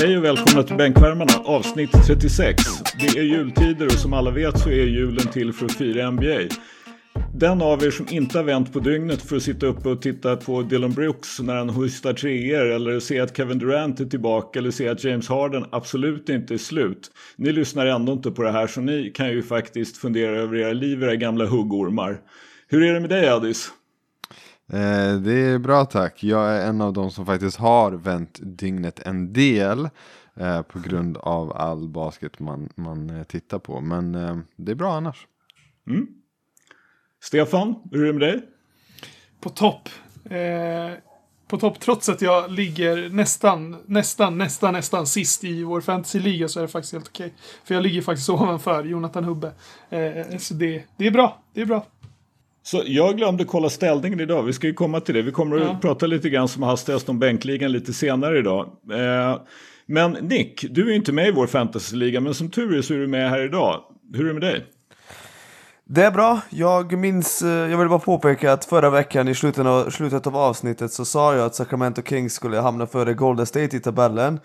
Hej och välkomna till Bänkvärmarna, avsnitt 36. Det är jultider och som alla vet så är julen till för att fira NBA. Den av er som inte har vänt på dygnet för att sitta uppe och titta på Dylan Brooks när han hostar treor eller se att Kevin Durant är tillbaka eller se att James Harden absolut inte är slut. Ni lyssnar ändå inte på det här så ni kan ju faktiskt fundera över era liv, era gamla huggormar. Hur är det med dig Adis? Eh, det är bra tack. Jag är en av de som faktiskt har vänt dygnet en del. Eh, på grund av all basket man, man eh, tittar på. Men eh, det är bra annars. Mm. Stefan, hur är det med dig? På topp. Eh, på topp, trots att jag ligger nästan, nästan, nästan, nästan sist i vår fantasyliga så är det faktiskt helt okej. För jag ligger faktiskt ovanför Jonathan Hubbe. Eh, så det, det är bra. Det är bra. Så jag glömde kolla ställningen idag. Vi ska ju komma till det. Vi kommer att prata lite grann som hastigast om bänkligan lite senare idag. Eh, men Nick, du är inte med i vår fantasyliga, men som tur är så är du med här idag. Hur är det med dig? Det är bra. Jag minns, eh, jag vill bara påpeka att förra veckan i slutet av, slutet av avsnittet så sa jag att Sacramento Kings skulle hamna före Golden State i tabellen.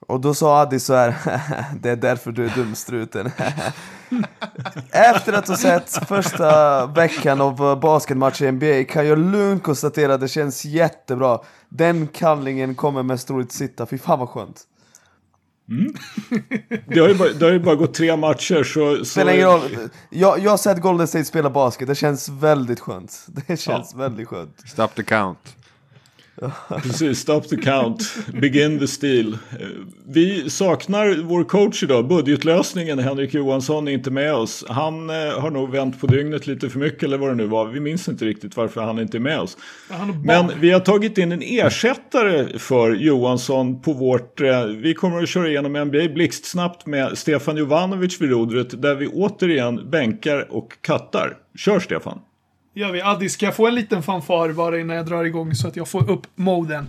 Och då sa Addi så här, det är därför du är dumstruten. Efter att ha sett första veckan av basketmatch i NBA kan jag lugnt konstatera att det känns jättebra. Den kallingen kommer mest troligt sitta, fy fan vad skönt. Mm. det, har ju bara, det har ju bara gått tre matcher så... så... Spelar ingen roll. Jag, jag har sett Golden State spela basket, det känns väldigt skönt. Det känns ja. väldigt skönt. Stop the count. Precis, stop the count, begin the steal. Vi saknar vår coach idag, budgetlösningen, Henrik Johansson är inte med oss. Han eh, har nog vänt på dygnet lite för mycket eller vad det nu var. Vi minns inte riktigt varför han inte är med oss. Men vi har tagit in en ersättare för Johansson på vårt... Eh, vi kommer att köra igenom NBA blixtsnabbt med Stefan Jovanovic vid rodret där vi återigen bänkar och kattar. Kör Stefan! Gör vi. Addi, ska jag få en liten fanfar bara innan jag drar igång så att jag får upp moden?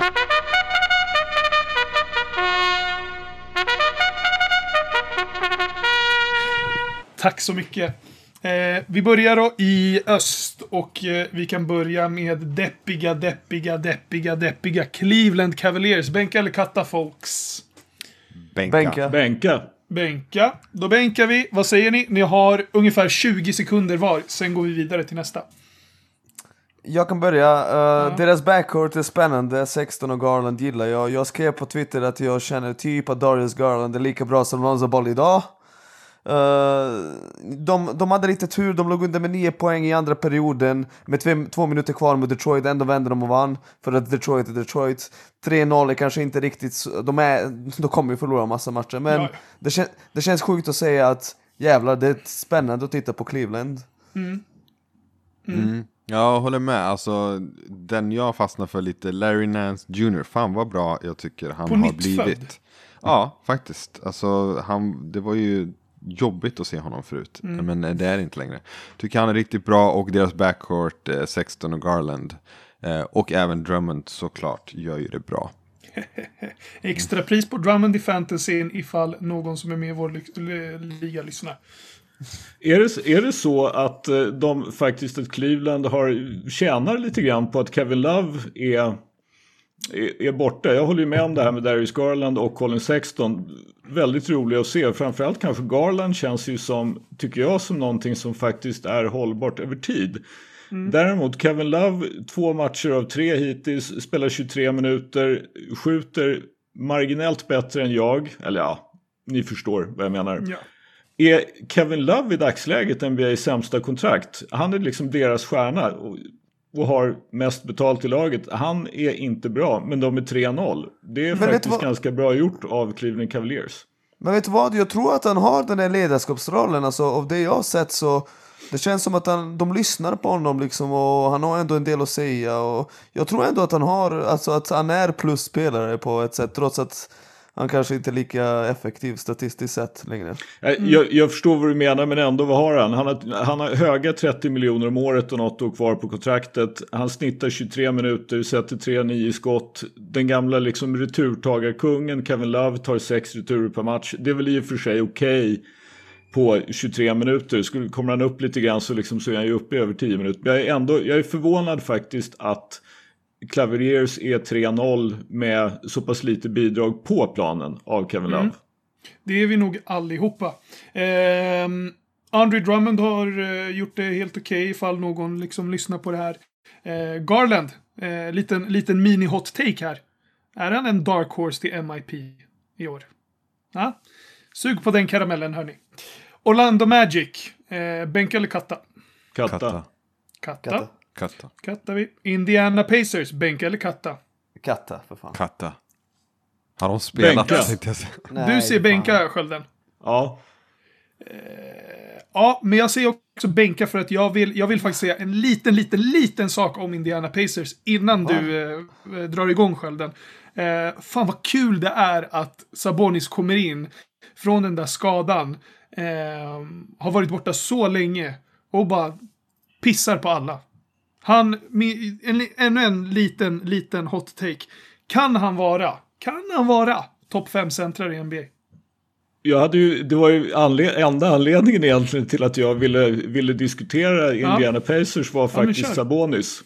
Tack så mycket. Eh, vi börjar då i öst och eh, vi kan börja med deppiga, deppiga, deppiga, deppiga Cleveland Cavaliers. Bänka eller katta folks? Bänka. Bänka. Bänka. Bänka. Då bänkar vi. Vad säger ni? Ni har ungefär 20 sekunder var. Sen går vi vidare till nästa. Jag kan börja. Uh, ja. Deras backcourt är spännande, 16 och Garland gillar jag. Jag skrev på Twitter att jag känner typ att Darius Garland är lika bra som Lonzo Ball idag. Uh, de, de hade lite tur, de låg under med 9 poäng i andra perioden med två, två minuter kvar med Detroit, ändå vände de och vann. För att Detroit är Detroit. 3-0 är kanske inte riktigt, de, är, de kommer ju förlora massa matcher. Men ja. det, kän, det känns sjukt att säga att jävlar, det är spännande att titta på Cleveland. Mm. Mm. Mm. Jag håller med, alltså den jag fastnar för lite, Larry Nance Jr. Fan vad bra jag tycker han På har blivit. Ja, faktiskt. Alltså han, det var ju jobbigt att se honom förut. Mm. Men det är det inte längre. Tycker han är riktigt bra och deras backcourt, eh, Sexton och Garland. Eh, och även Drummond såklart gör ju det bra. Extra pris på Drummond i fantasyn ifall någon som är med i vår liga lyssnar. Är det, är det så att eh, de faktiskt, att Cleveland har, tjänar lite grann på att Kevin Love är, är, är borta? Jag håller ju med om det här med Darius Garland och Colin Sexton. Väldigt roliga att se. Framförallt kanske Garland känns ju som, tycker jag, som någonting som faktiskt är hållbart över tid. Mm. Däremot Kevin Love, två matcher av tre hittills, spelar 23 minuter, skjuter marginellt bättre än jag. Eller ja, ni förstår vad jag menar. Ja. Är Kevin Love i dagsläget NBAs sämsta kontrakt? Han är liksom deras stjärna och, och har mest betalt i laget. Han är inte bra, men de är 3-0. Det är men faktiskt ganska bra gjort av Cleveland Cavaliers. Men vet du vad, jag tror att han har den här ledarskapsrollen. Alltså, av det jag har sett så det känns som att han, de lyssnar på honom liksom och han har ändå en del att säga. Och jag tror ändå att han har, alltså att han är plusspelare på ett sätt trots att han kanske inte är lika effektiv statistiskt sett längre. Mm. Jag, jag, förstår vad du menar men ändå vad har han? Han har, han har höga 30 miljoner om året och något år kvar på kontraktet. Han snittar 23 minuter, sätter 3-9 skott. Den gamla liksom returtagarkungen Kevin Love tar 6 returer per match. Det är väl i och för sig okej. Okay på 23 minuter. Skulle, kommer han upp lite grann så, liksom, så är han ju uppe i över 10 minuter. Jag är, ändå, jag är förvånad faktiskt att Cavaliers är 3-0 med så pass lite bidrag på planen av Kevin Love. Det är vi nog allihopa. Eh, Andre Drummond har eh, gjort det helt okej okay, ifall någon liksom lyssnar på det här. Eh, Garland, eh, liten, liten mini-hot take här. Är han en dark horse till MIP i år? Ja? Sug på den karamellen hörni. Orlando Magic, eh, bänka eller katta? Katta. Katta. Katta. Katta. Katta. Kattar vi. Indiana Pacers, bänka eller katta? Katta, för fan. Katta. Har de spelat? Bänka. säga. du ser bänka, Skölden. Ja, Ja, men jag ser också bänka för att jag vill, jag vill faktiskt säga en liten, liten, liten sak om Indiana Pacers innan du eh, drar igång skölden. Eh, fan vad kul det är att Sabonis kommer in från den där skadan. Eh, har varit borta så länge och bara pissar på alla. Han, en, ännu en liten, liten hot take. Kan han vara, kan han vara topp 5 centrar i NBA? jag hade ju, det var ju anled, enda anledningen egentligen till att jag ville, ville diskutera Indiana Pacers var faktiskt kör. Sabonis.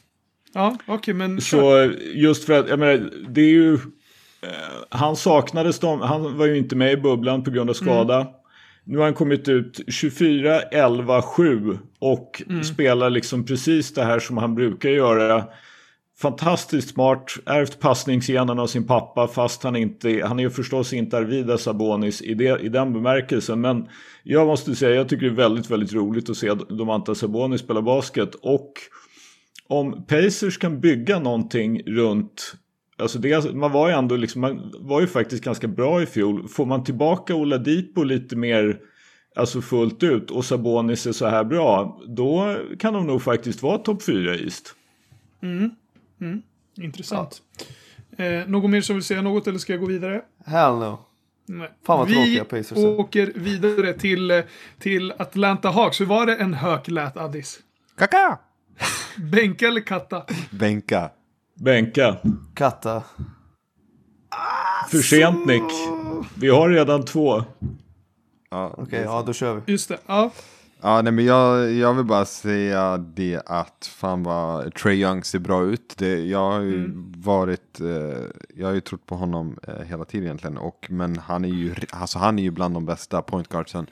Ja, okej, men... Så just för att, jag menar, det är ju... Eh, han saknades de, han var ju inte med i bubblan på grund av skada. Nu har han kommit ut 24, 11, 7 och spelar liksom precis det här som han brukar göra. Fantastiskt smart, ärvt passningsgenen av sin pappa fast han inte, han är ju förstås inte Arvidas Sabonis i, det, i den bemärkelsen. Men jag måste säga, jag tycker det är väldigt, väldigt roligt att se Domantas Sabonis spela basket och om Pacers kan bygga någonting runt Alltså det, man var ju ändå liksom, man var ju faktiskt ganska bra i fjol. Får man tillbaka Oladipo lite mer alltså fullt ut och Sabonis är så här bra, då kan de nog faktiskt vara topp 4 i East. Intressant. Eh, någon mer som vill säga något eller ska jag gå vidare? Hell no. Nej. Fan vad Vi tråkiga Pacers är. åker vidare till, eh, till Atlanta Hawks. Hur var det en hök lät Addis? Kaka! Bänka eller katta? Bänka. Bänka. Katta. För sent Nick. Vi har redan två. Ja, Okej, ja då kör vi. Just det. Ja. Ja, nej, men jag, jag vill bara säga det att fan vad Trey Young ser bra ut. Det, jag har ju varit, eh, jag har ju trott på honom eh, hela tiden egentligen. Och, men han är, ju, alltså, han är ju bland de bästa point guardsen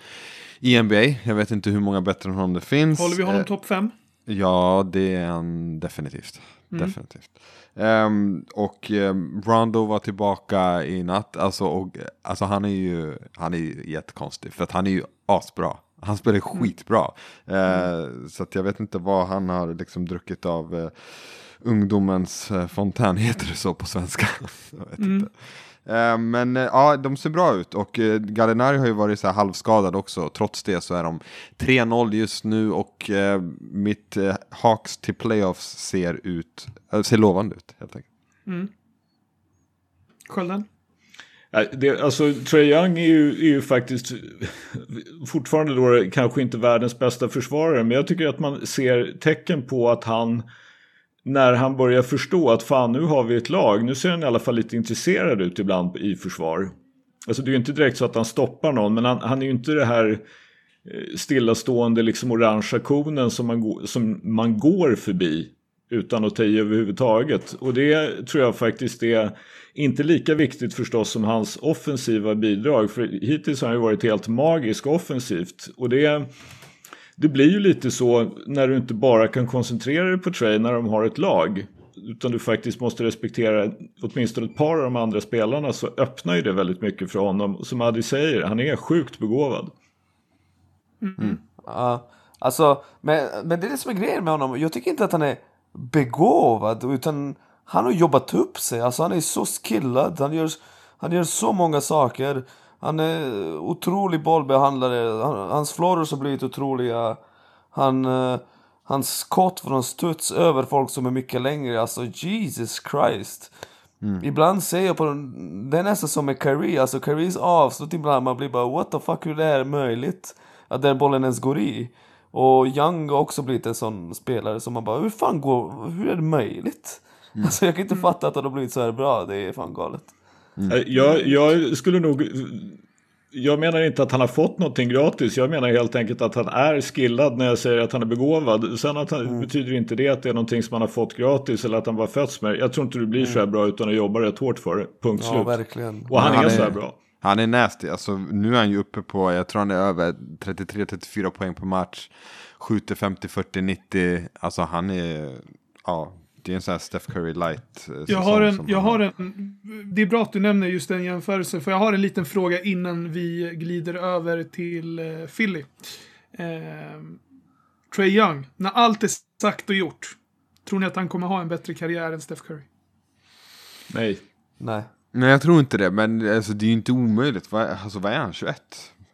i NBA. Jag vet inte hur många bättre än honom det finns. Håller vi honom Eh, topp 5? Ja, det är han definitivt. Definitivt. Ehm, och um, Rondo var tillbaka i natt. Alltså, och, alltså han är ju han är ju jättekonstig. För att han är ju asbra. Han spelar skitbra. Eh, så att jag vet inte vad han har liksom druckit av eh, ungdomens eh, fontän. Heter det så på svenska? jag vet inte. Eh, men eh, ja, de ser bra ut och eh, Gallinari har ju varit så här halvskadad också. Trots det så är de 3-0 just nu och mitt Hawks till playoffs ser, ut, ser lovande ut helt enkelt. Skölden? Ja, Det, alltså Trae Young är ju, är ju faktiskt fortfarande då kanske inte världens bästa försvarare. Men jag tycker att man ser tecken på att han när han börjar förstå att fan nu har vi ett lag. Nu ser han i alla fall lite intresserad ut ibland i försvar. Alltså det är ju inte direkt så att han stoppar någon. Men han, han är ju inte det här eh, stillastående liksom orangea konen som man, som man går förbi utan att ta i överhuvudtaget. Och det tror jag faktiskt är inte lika viktigt förstås som hans offensiva bidrag. För hittills har han ju varit helt magisk offensivt. Och det, det blir ju lite så när du inte bara kan koncentrera dig på Trey när de har ett lag. Utan du faktiskt måste respektera åtminstone ett par av de andra spelarna så öppnar ju det väldigt mycket för honom. Som Adi säger, han är sjukt begåvad. Mm. Ja, alltså, men, men det är det som är grejen med honom. Jag tycker inte att han är begåvad, utan han har jobbat upp sig. Alltså han är så skillad, han gör, han gör så många saker. Han är otrolig bollbehandlare, han, hans floros har blivit otroliga. Han, eh, hans skott från studs över folk som är mycket längre, alltså Jesus Christ. Ibland ser jag på den, det är nästan som med Kyrie, alltså Kyries avslut ibland, man blir bara what the fuck, hur det är möjligt? Att den bollen ens går i. Och Young har också blivit en sån spelare som man bara, hur fan går, hur är det möjligt? Alltså jag kan inte fatta att han har blivit så här bra, det är fan galet. Eh, Jag, jag skulle nog jag menar inte att han har fått någonting gratis. Jag menar helt enkelt att han är skillad när jag säger att han är begåvad. Sen att han, mm. betyder inte det att det är någonting som han har fått gratis eller att han bara fötts med. Jag tror inte du blir mm. så här bra utan att jobba rätt hårt för det. Punkt ja, slut. Verkligen. Och han, han är, är så här bra. Han är nasty. Alltså, nu är han ju uppe på, jag tror han är över 33-34 poäng per match. Skjuter 50, 40, 90. Alltså han är, ja, det är en sån här Steph Curry light. Eh, jag har en, jag har en, det är bra att du nämner just den jämförelsen, för jag har en liten fråga innan vi glider över till uh, Philly. Uh, Trey Young, när allt är sagt och gjort, tror ni att han kommer ha en bättre karriär än Steph Curry? Nej. Nej. Nej, jag tror inte det, men alltså, det är ju inte omöjligt. Va, alltså, vad är han, 21?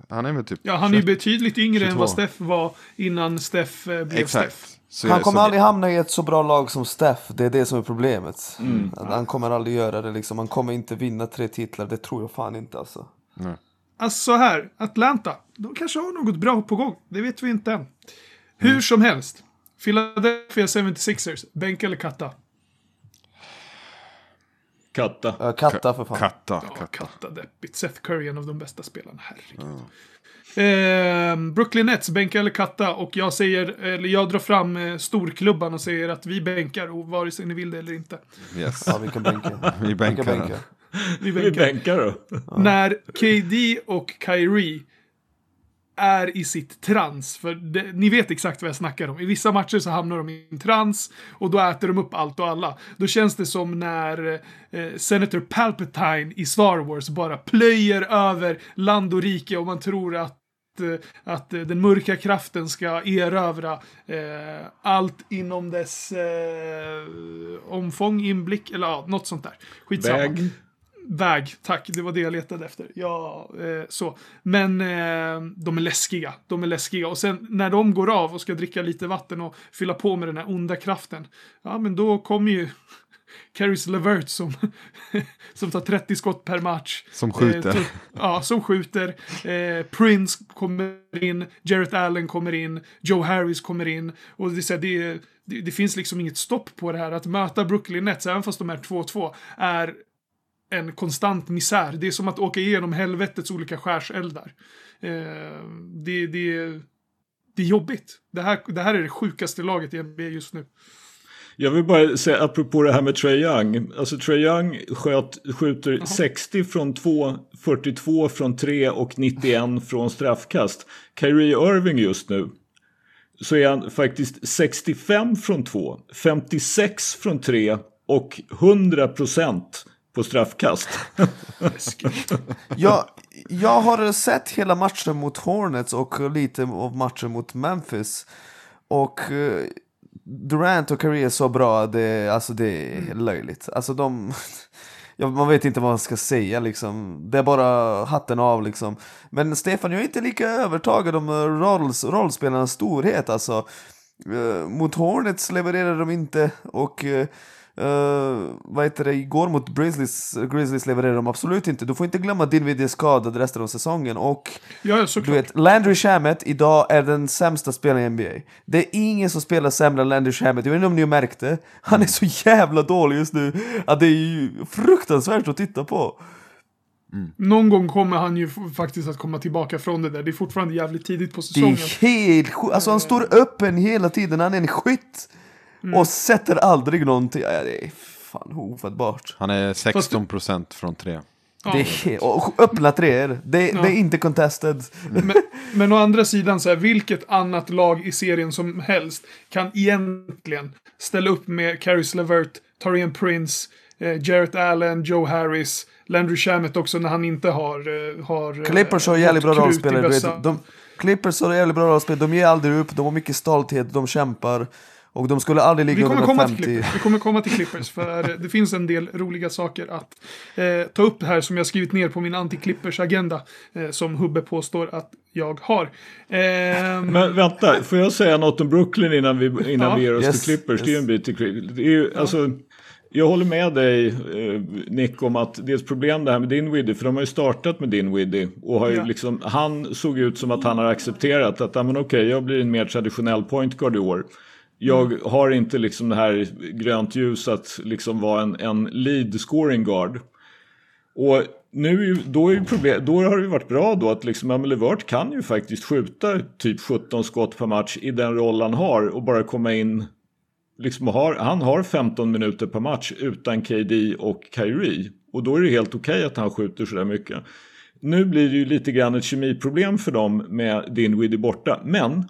Han är väl typ Ja, han 21, är ju betydligt yngre 22. än vad Steph var innan Steph eh, blev Exakt. Steph. Så han kommer aldrig hamna i ett så bra lag som Steph, det är det som är problemet. Mm. Han kommer aldrig göra det liksom, han kommer inte vinna tre titlar, det tror jag fan inte alltså. Nej. Alltså så här, Atlanta, de kanske har något bra på gång, det vet vi inte än. Hur mm. som helst, Philadelphia 76ers, bänk eller katta? Katta. Ja, katta för fan. Katta. Ja, katta. deppigt. Seth Curry, en av de bästa spelarna. Herregud. Ja. Eh, Brooklyn Nets, bänka eller katta. Och jag säger, eller jag drar fram eh, storklubban och säger att vi bänkar, och vare sig ni vill det eller inte. Yes. Ja, vi kan bänka. vi bänkar. Vi, bänka. vi bänkar. Vi bänkar då. Ja. När KD och Kyrie är i sitt trans. För det, ni vet exakt vad jag snackar om. I vissa matcher så hamnar de i en trans och då äter de upp allt och alla. Då känns det som när eh, Senator Palpatine i Star Wars bara plöjer över land och rike och man tror att att den mörka kraften ska erövra eh, allt inom dess eh, omfång, inblick eller ja, något sånt där. Skitsamma. Väg. Väg, tack. Det var det jag letade efter. Ja, eh, så. Men eh, de är läskiga. De är läskiga. Och sen när de går av och ska dricka lite vatten och fylla på med den här onda kraften. Ja, men då kommer ju Caris Levert som, som tar 30 skott per match. Som skjuter. Eh, ja, som skjuter. Eh, Prince kommer in, Jarrett Allen kommer in, Joe Harris kommer in. Och det, så det, det, det finns liksom inget stopp på det här. Att möta Brooklyn Nets, även fast de är 2-2, är en konstant misär. Det är som att åka igenom helvetets olika skärseldar. Eh, det, det, det är jobbigt. Det här, det här är det sjukaste laget i NBA just nu. Jag vill bara säga apropå det här med Trey Young. Alltså Trey Young sköt, skjuter Aha. 60 från 2, 42 från 3 och 91 från straffkast. Kyrie Irving just nu så är han faktiskt 65 från 2, 56 från 3 och 100 procent på straffkast. jag, jag har sett hela matchen mot Hornets och lite av matchen mot Memphis. Och uh, Durant och Curry är så bra, det, alltså det är mm. löjligt. Alltså de... ja, man vet inte vad man ska säga liksom. Det är bara hatten av liksom. Men Stefan, jag är inte lika övertagad om rolls, rollspelarnas storhet alltså. Uh, mot Hornets levererar de inte och uh, Uh, vad heter det, igår mot Grizzlies, Grizzlies levererade de absolut inte. Du får inte glömma Dinwiddie är skadad resten av säsongen och ja, du vet, Landry Shamet idag är den sämsta spelaren i NBA. Det är ingen som spelar sämre än Landry Shamet, jag vet inte om ni har märkt det. Han är så jävla dålig just nu att det är ju fruktansvärt att titta på. Mm. Någon gång kommer han ju faktiskt att komma tillbaka från det där. Det är fortfarande jävligt tidigt på säsongen. Det är helt Alltså han står öppen hela tiden, han är en skytt. Mm. Och sätter aldrig någonting. Ja, det är fan ofattbart. Han är 16% från tre. Det är, och öppna treor. Det, ja. det, är inte contested. Men, men å andra sidan, så här, vilket annat lag i serien som helst kan egentligen ställa upp med Caris Levert, Torian Prince, eh, Jarrett Allen, Joe Harris, Landry Shamet också när han inte har... Eh, har eh, Clippers har jävligt bra rollspelare. De, Clippers har jävligt bra rollspelare. De ger aldrig upp, de har mycket stolthet, de kämpar. Och de skulle aldrig ligga under 50. Till vi kommer komma till Clippers, för det finns en del roliga saker att eh, ta upp här som jag skrivit ner på min anti-Clippers-agenda, eh, som Hubbe påstår att jag har. Eh, Men vänta, får jag säga något om Brooklyn innan vi, innan ja. vi ger oss yes, till Clippers? Yes. Det är en bit till Clippers. Det är ju, ja. alltså, jag håller med dig eh, Nick om att det är ett problem det här med Dinwiddie för de har ju startat med Dinwiddie och har ju ja. liksom, han såg ut som att han har accepterat att okej okay, jag blir en mer traditionell point guard i år. Jag mm. har inte liksom det här grönt ljus att liksom vara en, en lead scoring guard. Och nu då, är problem, då har det varit bra då att liksom Emily Levert kan ju faktiskt skjuta typ 17 skott per match i den roll han har och bara komma in. Liksom har, han har 15 minuter per match utan KD och Kyrie. Och då är det helt okej okay att han skjuter sådär mycket. Nu blir det ju lite grann ett kemiproblem för dem med Dinwiddie borta. Men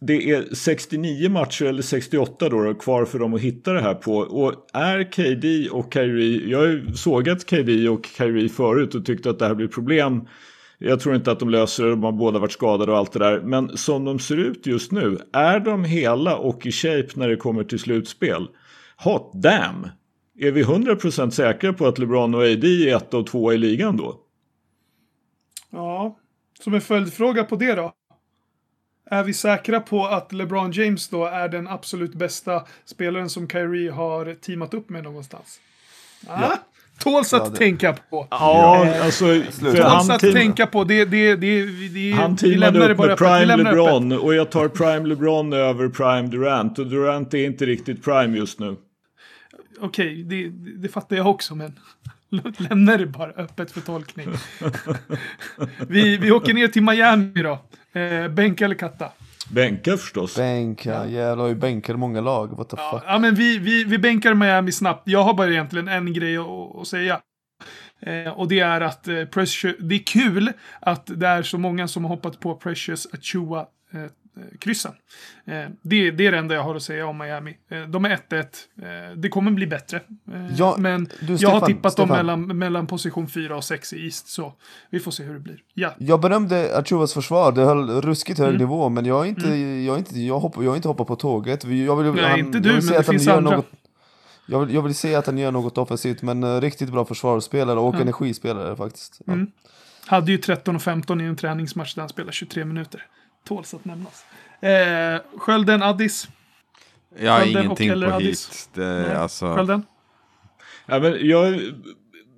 det är 69 matcher eller 68 då, kvar för dem att hitta det här på. Och är KD och Kyrie, jag har ju sågat KD och Kyrie förut och tyckte att det här blir problem. Jag tror inte att de löser det, de har båda varit skadade och allt det där. Men som de ser ut just nu, är de hela och i shape när det kommer till slutspel? Hot damn! Är vi 100% säkra på att LeBron och AD är ett och två i ligan då? Ja, som en följdfråga på det då. Är vi säkra på att LeBron James då är den absolut bästa spelaren som Kyrie har teamat upp med någonstans? Ah, ja. Tåls att ja, det... tänka på. Ja, eh, alltså... Tåls att team... tänka på. Det, det, det, det, han teamade upp med Prime LeBron och jag tar Prime LeBron över Prime Durant. Och Durant är inte riktigt Prime just nu. Okej, okay, det, det fattar jag också men... Lämna det bara öppet för tolkning. vi, vi åker ner till Miami då. Eh, bänka eller katta? Bänka förstås. Bänka, jävlar ju bänkar många lag. What the ja, fuck. Ja, men vi, vi, vi bänkar Miami snabbt. Jag har bara egentligen en grej att, att säga. Eh, och det är att eh, Precious, det är kul att det är så många som har hoppat på Precious Achua Eh, kryssen. Eh, det, det är det enda jag har att säga om Miami. Eh, de är 1-1. Det kommer bli bättre. Ja, men du, Stefan, jag har tippat Stefan. dem mellan, mellan position 4 och 6 i East. Så vi får se hur det blir. Ja. Jag berömde Achuvas försvar. Det höll ruskigt hög mm. nivå. Men jag har inte, mm. jag inte, jag hopp, jag inte hoppat på tåget. Jag vill, Nej, han, inte du, men det finns andra. Något, jag vill, jag vill se att han gör något offensivt. Men riktigt bra försvarsspelare och ja. energispelare faktiskt. Ja. Mm. Hade ju 13 och 15 i en träningsmatch där han spelade 23 minuter. Tåls att nämnas. Eh, Skölden, Addis. Jag har ingenting på hit. Det, alltså... Skölden? Ja, men jag,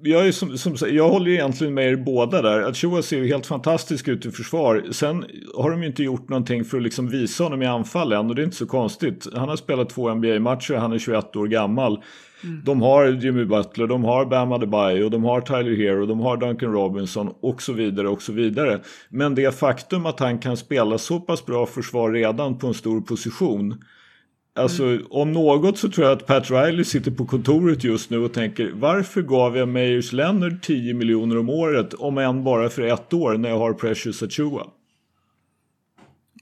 jag, är som, som, jag håller egentligen med er båda där. Att Shoa ser ju helt fantastisk ut i försvar. Sen har de ju inte gjort någonting för att liksom visa honom i anfall än och det är inte så konstigt. Han har spelat två NBA-matcher, han är 21 år gammal. Mm. De har Jimmy Butler, de har Bam Adebayo, de har Tyler Hero, de har Duncan Robinson och så vidare och så vidare. Men det faktum att han kan spela så pass bra försvar redan på en stor position Alltså mm. om något så tror jag att Pat Riley sitter på kontoret just nu och tänker varför gav jag Meyers Leonard 10 miljoner om året om än bara för ett år när jag har Precious Achua?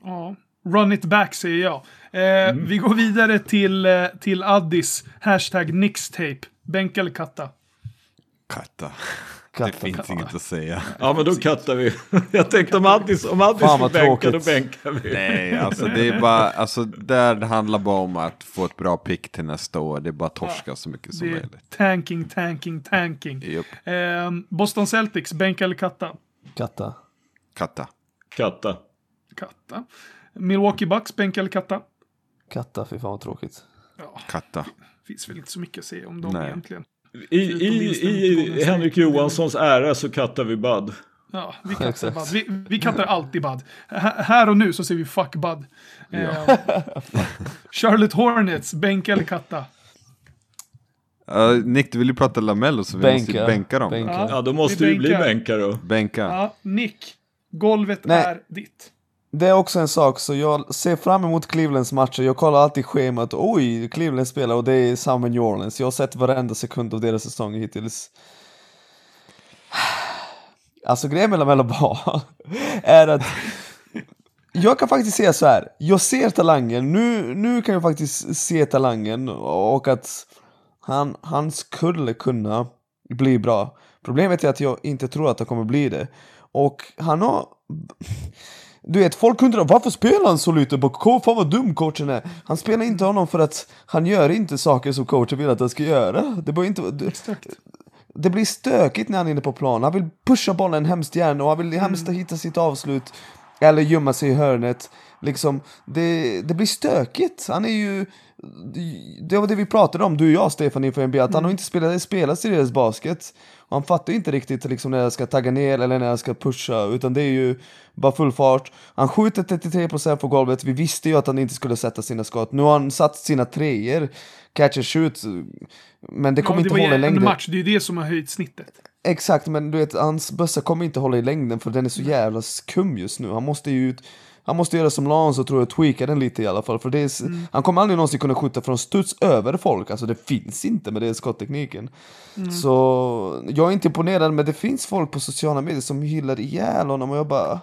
Ja, run it back säger jag. Eh, mm. Vi går vidare till, eh, till Addis. Hashtag Nixtape. Bänk eller katta? Katta. Det finns inget att säga. Ja, men då kattar vi. Jag tänkte om Addis, om Addis får bänka, då bänkar vi. Nej, alltså det är bara, alltså där det handlar bara om att få ett bra pick till nästa år. Det är bara torska ja, så mycket som möjligt. Tanking, tanking, tanking. Yep. Eh, Boston Celtics, bänka eller katta? Katta. Katta. Katta. Katta. Milwaukee Bucks, bänka eller katta? Katta, fy fan vad tråkigt. Ja, Katta. finns väl inte så mycket att säga om dem Nej. egentligen. I, i, i Henrik Johanssons ära så kattar vi Bud. Ja, vi kattar Bud. Vi, vi kattar alltid Bud. H här och nu så säger vi fuck Bud. Ja. Eh, Charlotte Hornets, bänka eller katta? Uh, Nick, du vill ju prata Lamello så vi bänka. måste bänka dem. Bänka. Ja, då måste det bli bänka då. Bänka. Ja, Nick, golvet Nej. är ditt. Det är också en sak, så jag ser fram emot Clevelands matcher. Jag kollar alltid schemat. Oj, Cleveland spelar och det är samma New Orleans. Jag har sett varenda sekund av deras säsong hittills. Alltså grejen med Lamella Ball är att jag kan faktiskt säga så här. Jag ser talangen. Nu, nu kan jag faktiskt se talangen och att han, han skulle kunna bli bra. Problemet är att jag inte tror att han kommer bli det. Och han har du vet, folk undrar varför spelar han så lite? Bara, fan vad dum coachen är. Han spelar inte honom för att han gör inte saker som coachen vill att han ska göra. Det, bara inte, det, det blir stökigt när han är inne på plan. Han vill pusha bollen hemskt gärna och han vill mm. hemskt hitta sitt avslut. Eller gömma sig i hörnet. Liksom, det, det blir stökigt. Han är ju... Det var det vi pratade om, du och jag Stefan inför NBA, att mm. han har inte spelat, spelat seriös basket. Han fattar inte riktigt liksom, när jag ska tagga ner eller när jag ska pusha, utan det är ju bara full fart. Han skjuter 33% på golvet, vi visste ju att han inte skulle sätta sina skott. Nu har han satt sina treor, catch and shoot, men det kommer ja, inte hålla längre. match, det är ju det som har höjt snittet. Exakt, men du vet, hans bössa kommer inte hålla i längden för den är så jävla skum just nu. Han måste ju ut, han måste göra som Lonzo tror jag, tweaka den lite i alla fall. För det är, Mm. Han kommer aldrig någonsin kunna skjuta från studs över folk, alltså det finns inte med det skotttekniken. Mm. Så jag är inte imponerad, men det finns folk på sociala medier som hyllar ihjäl honom och jag bara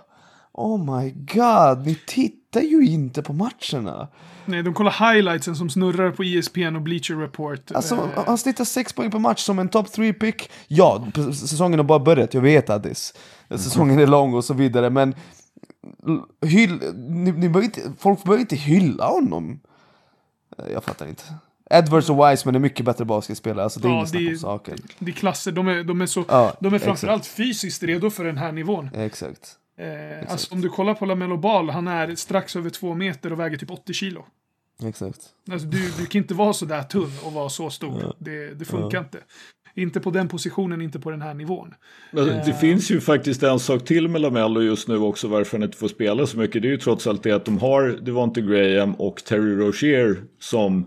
Oh my god, ni tittar ju inte på matcherna. Nej, de kollar highlightsen som snurrar på ESPN och Bleacher Report. Alltså, Eh, han snittar 6 poäng per match som en top 3 pick. Ja, säsongen har bara börjat, jag vet Addis. Säsongen är lång och så vidare, men hyll, ni, ni bör inte, folk bör inte hylla honom. Eh, Jag fattar inte. Edwards och Wiseman är mycket bättre basketspelare, alltså det är Ja, inget snack om saken. det är klasser, de är, de är, så, Ja, de är exakt. framförallt fysiskt redo för den här nivån. Exakt. Eh, alltså om du kollar på Lamelo Ball, han är strax över två meter och väger typ 80 kilo. Exakt. Alltså, du, du kan inte vara så där tunn och vara så stor. Det, det funkar inte. Inte på den positionen, inte på den här nivån. Men Det finns ju faktiskt en sak till med Lamello just nu också varför han inte får spela så mycket. Det är ju trots allt det att de har Devonte Graham och Terry Rozier som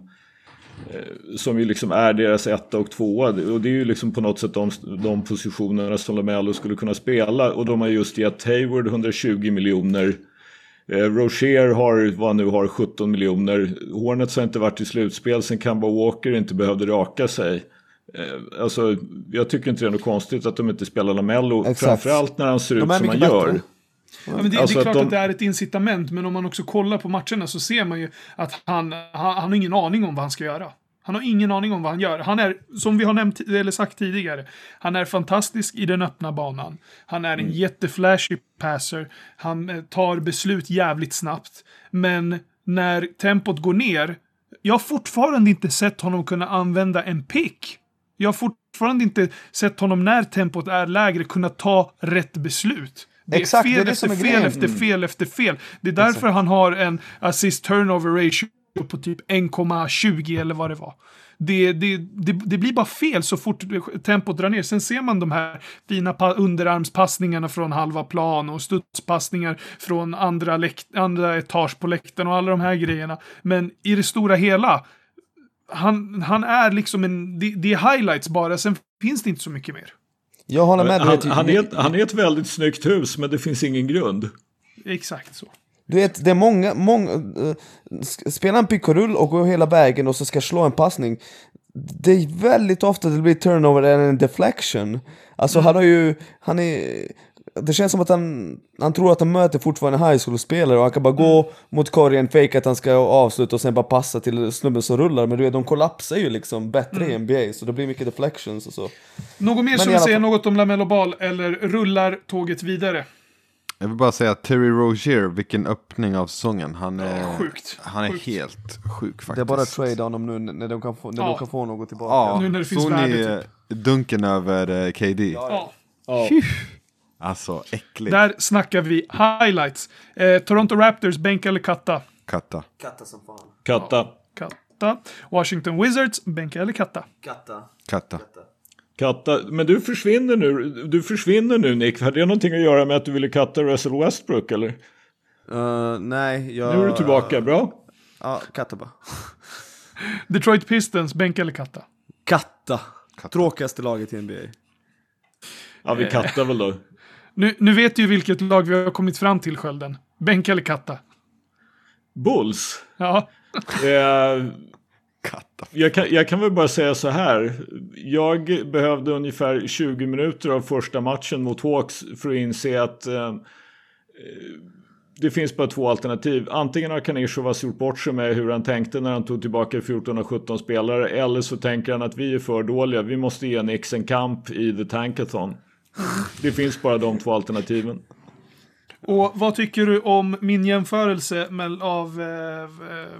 eh, som ju liksom är deras etta och tvåa. Och det är ju liksom på något sätt de, de positionerna som Lamello skulle kunna spela. Och de har just gett Hayward 120 miljoner. Eh, Rozier har, vad nu har, 17 miljoner. Hornets har inte varit i slutspel sen Kemba Walker inte behövde raka sig. Eh, alltså, jag tycker inte det är något konstigt att de inte spelar Lamello. Exakt. Framförallt när han ser ut De som han gör. Ja, men det, Alltså det är att klart de- att det är ett incitament, men om man också kollar på matcherna så ser man ju att han, han, han har ingen aning om vad han ska göra. Han har ingen aning om vad han gör. Han är, som vi har nämnt, eller sagt tidigare, han är fantastisk i den öppna banan. Han är en Mm. jätteflashy passer. Han eh, tar beslut jävligt snabbt. Men när tempot går ner, jag har fortfarande inte sett honom kunna använda en pick. Jag har fortfarande inte sett honom när tempot är lägre kunna ta rätt beslut. Det är Exakt, det är fel det efter fel grejen. efter fel efter fel. Det är därför han har en assist turnover ratio på typ 1,20 eller vad det var. Det, det, det, det blir bara fel så fort tempot drar ner. Sen ser man de här fina pa- underarmspassningarna från halva plan och studspassningar från andra, andra etage på läktaren och alla de här grejerna. Men i det stora hela, han, han är liksom en... Det, det är highlights bara, sen finns det inte så mycket mer. Jag håller med. Han, han, är ett, han är ett väldigt snyggt hus men det finns ingen grund. Exakt så. Du vet, det är många, många uh, spela en pick och rull och gå hela vägen och så ska slå en passning. Det är väldigt ofta det blir turnover eller en deflection. Alltså han har ju, han är, det känns som att han, han tror att han möter fortfarande high school-spelare och han kan bara gå mot korgen, fake att han ska avsluta och sen bara passa till snubben som rullar. Men du vet, de kollapsar ju liksom bättre i NBA så det blir mycket deflections och så. Något mer som vill säga något om Lamello Ball eller rullar tåget vidare? Jag vill bara säga att Terry Rozier, vilken öppning av säsongen. Han är, sjukt. Han är Sjukt. helt sjuk faktiskt. Det är bara trade honom nu när de kan få, när Ja. de kan få något tillbaka. Ja, Nu när det finns såg ni värde, eh, dunken över eh, KD? Ja. Alltså äckligt. Där snackar vi highlights. Eh, Toronto Raptors, bänka eller katta? Katta. Katta som fan. Katta. Katta. Washington Wizards, bänka eller katta? Katta. Katta. Katta. Men du försvinner nu. Du försvinner nu Nick. Har det någonting att göra med att du ville katta Russell Westbrook eller? Uh, nej, jag... Nu är du tillbaka. Bra. Ja, katta bara. Detroit Pistons, bänka eller katta? Katta. Tråkigaste laget i NBA. Ja, vi kattar väl då. Nu, nu vet du ju vilket lag vi har kommit fram till, Skölden. Bänka eller katta? Bulls. Ja. Eh, Katta. jag, kan, jag kan väl bara säga så här. Jag behövde ungefär 20 minuter av första matchen mot Hawks för att inse att eh, eh, det finns bara två alternativ. Antingen har Kanishovas gjort bort sig med hur han tänkte när han tog tillbaka 14 och 17 spelare. Eller så tänker han att vi är för dåliga. Vi måste ge Nix en kamp i The Tankathon. Det finns bara de två alternativen. Och vad tycker du om min jämförelse med, av, eh,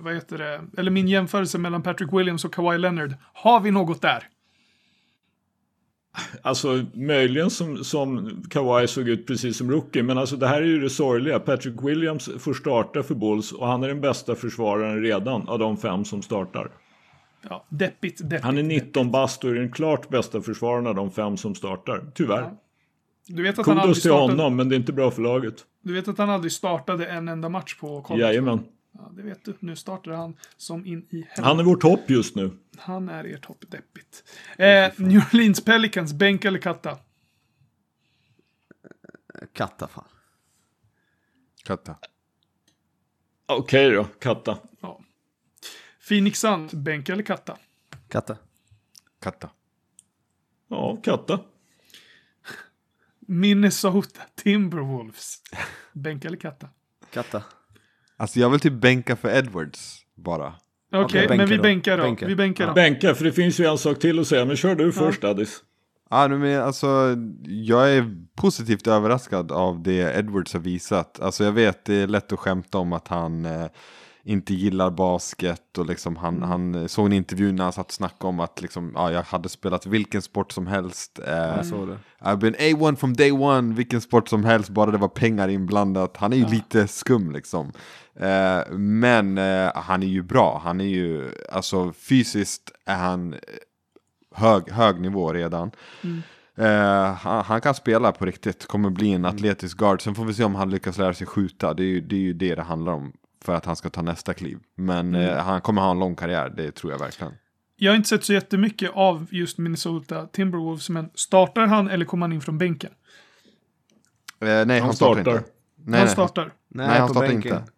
vad heter det, eller min jämförelse mellan Patrick Williams och Kawhi Leonard? Har vi något där? Alltså möjligen som, som Kawhi såg ut precis som rookie. Men alltså det här är ju det sorgliga. Patrick Williams får starta för Bulls och han är den bästa försvararen redan av de fem som startar. Ja, deppigt, deppigt. Han är 19 bast och är den klart bästa försvararen av de fem som startar. Tyvärr. Du vet att han aldrig Kudos till startade, honom men det är inte bra för laget. Du vet att han aldrig startade en enda match på college? Jajamän. Ja, det vet du. Nu startar han som in i helvete. Han är vår topp just nu. Han är er topp deppigt. Eh, New Orleans Pelicans, bänk eller katta? Katta fan. Katta. Okej då, Katta. Ja. Phoenix Sun, bänka eller katta? Katta. Katta. Ja, Katta. Minnesota Timberwolves, bänka eller katta? Katta. Alltså jag vill typ bänka för Edwards bara. Okej, Okej, men vi då. bänkar då. Bänka. Vi bänkar då. Bänka, för det finns ju en sak till att säga. Men kör du först, Addis. Ja, nu men alltså, jag är positivt överraskad av det Edwards har visat. Alltså jag vet, det är lätt att skämta om att han eh, inte gillar basket och liksom han, han såg en intervju när han satt och snackade om att liksom, ja, jag hade spelat vilken sport som helst. Eh, Jag såg det. I've been A1 from day one, vilken sport som helst, bara det var pengar inblandat. Han är ju lite skum liksom. Eh, men eh, han är ju bra, han är ju, alltså fysiskt är han hög, hög nivå redan. Eh, han, han kan spela på riktigt, kommer bli en atletisk guard. Sen får vi se om han lyckas lära sig skjuta, det är ju det, är ju det, det handlar om. För att han ska ta nästa kliv. Men eh, han kommer ha en lång karriär, det tror jag verkligen. Jag har inte sett så jättemycket av just Minnesota Timberwolves, men startar han eller kommer han in från bänken? Eh, nej, han, startar startar. inte. Nej, han nej, startar. Nej, han på startar bänken. inte.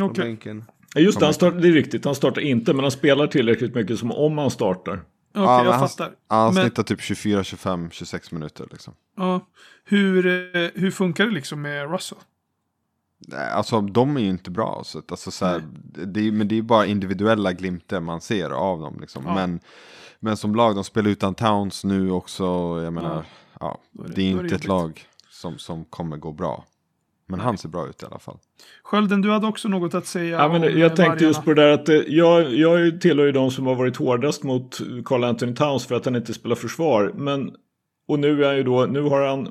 På bänken. Ja, Just det, han start, det är riktigt. Han startar inte, men han spelar tillräckligt mycket som om han startar. Okej, Ja, men jag han, fattar. ja, han Men- snittar typ 24, 25, 26 minuter liksom. Ja. Hur, eh, hur funkar det liksom med Russell? Nej, Alltså de är ju inte bra. Så, att, alltså, så här, det är, men det är bara individuella glimter man ser av dem. Liksom. Ja. Men, men som lag, de spelar utan Towns nu också. Jag menar, ja. Är det- det är är det inte ett lag som, som kommer gå bra. Men han ser bra ut i alla fall. Skölden, du hade också något att säga Ja, men jag eh, tänkte just vargarna. på det där att eh, jag, jag tillhör ju de som har varit hårdast mot Carl Anthony Towns för att han inte spelar försvar. Men, och nu är ju då, nu har han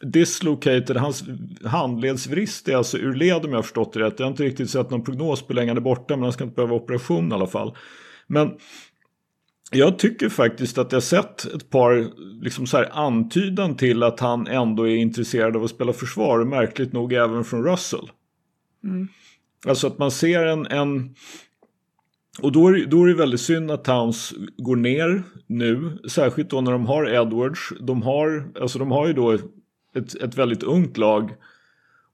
dislocated, hans handledsvrist är alltså ur led om jag har förstått det rätt. Jag har inte riktigt sett någon prognos på hur länge han är borta men han ska inte behöva operation i alla fall. Men jag tycker faktiskt att jag sett ett par liksom så här antydan till att han ändå är intresserad av att spela försvar. och Märkligt nog även från Russell. Alltså att man ser en... en och då är, det- då är det väldigt synd att Towns går ner nu. Särskilt då när de har Edwards. De har, alltså de har ju då ett, ett väldigt ungt lag.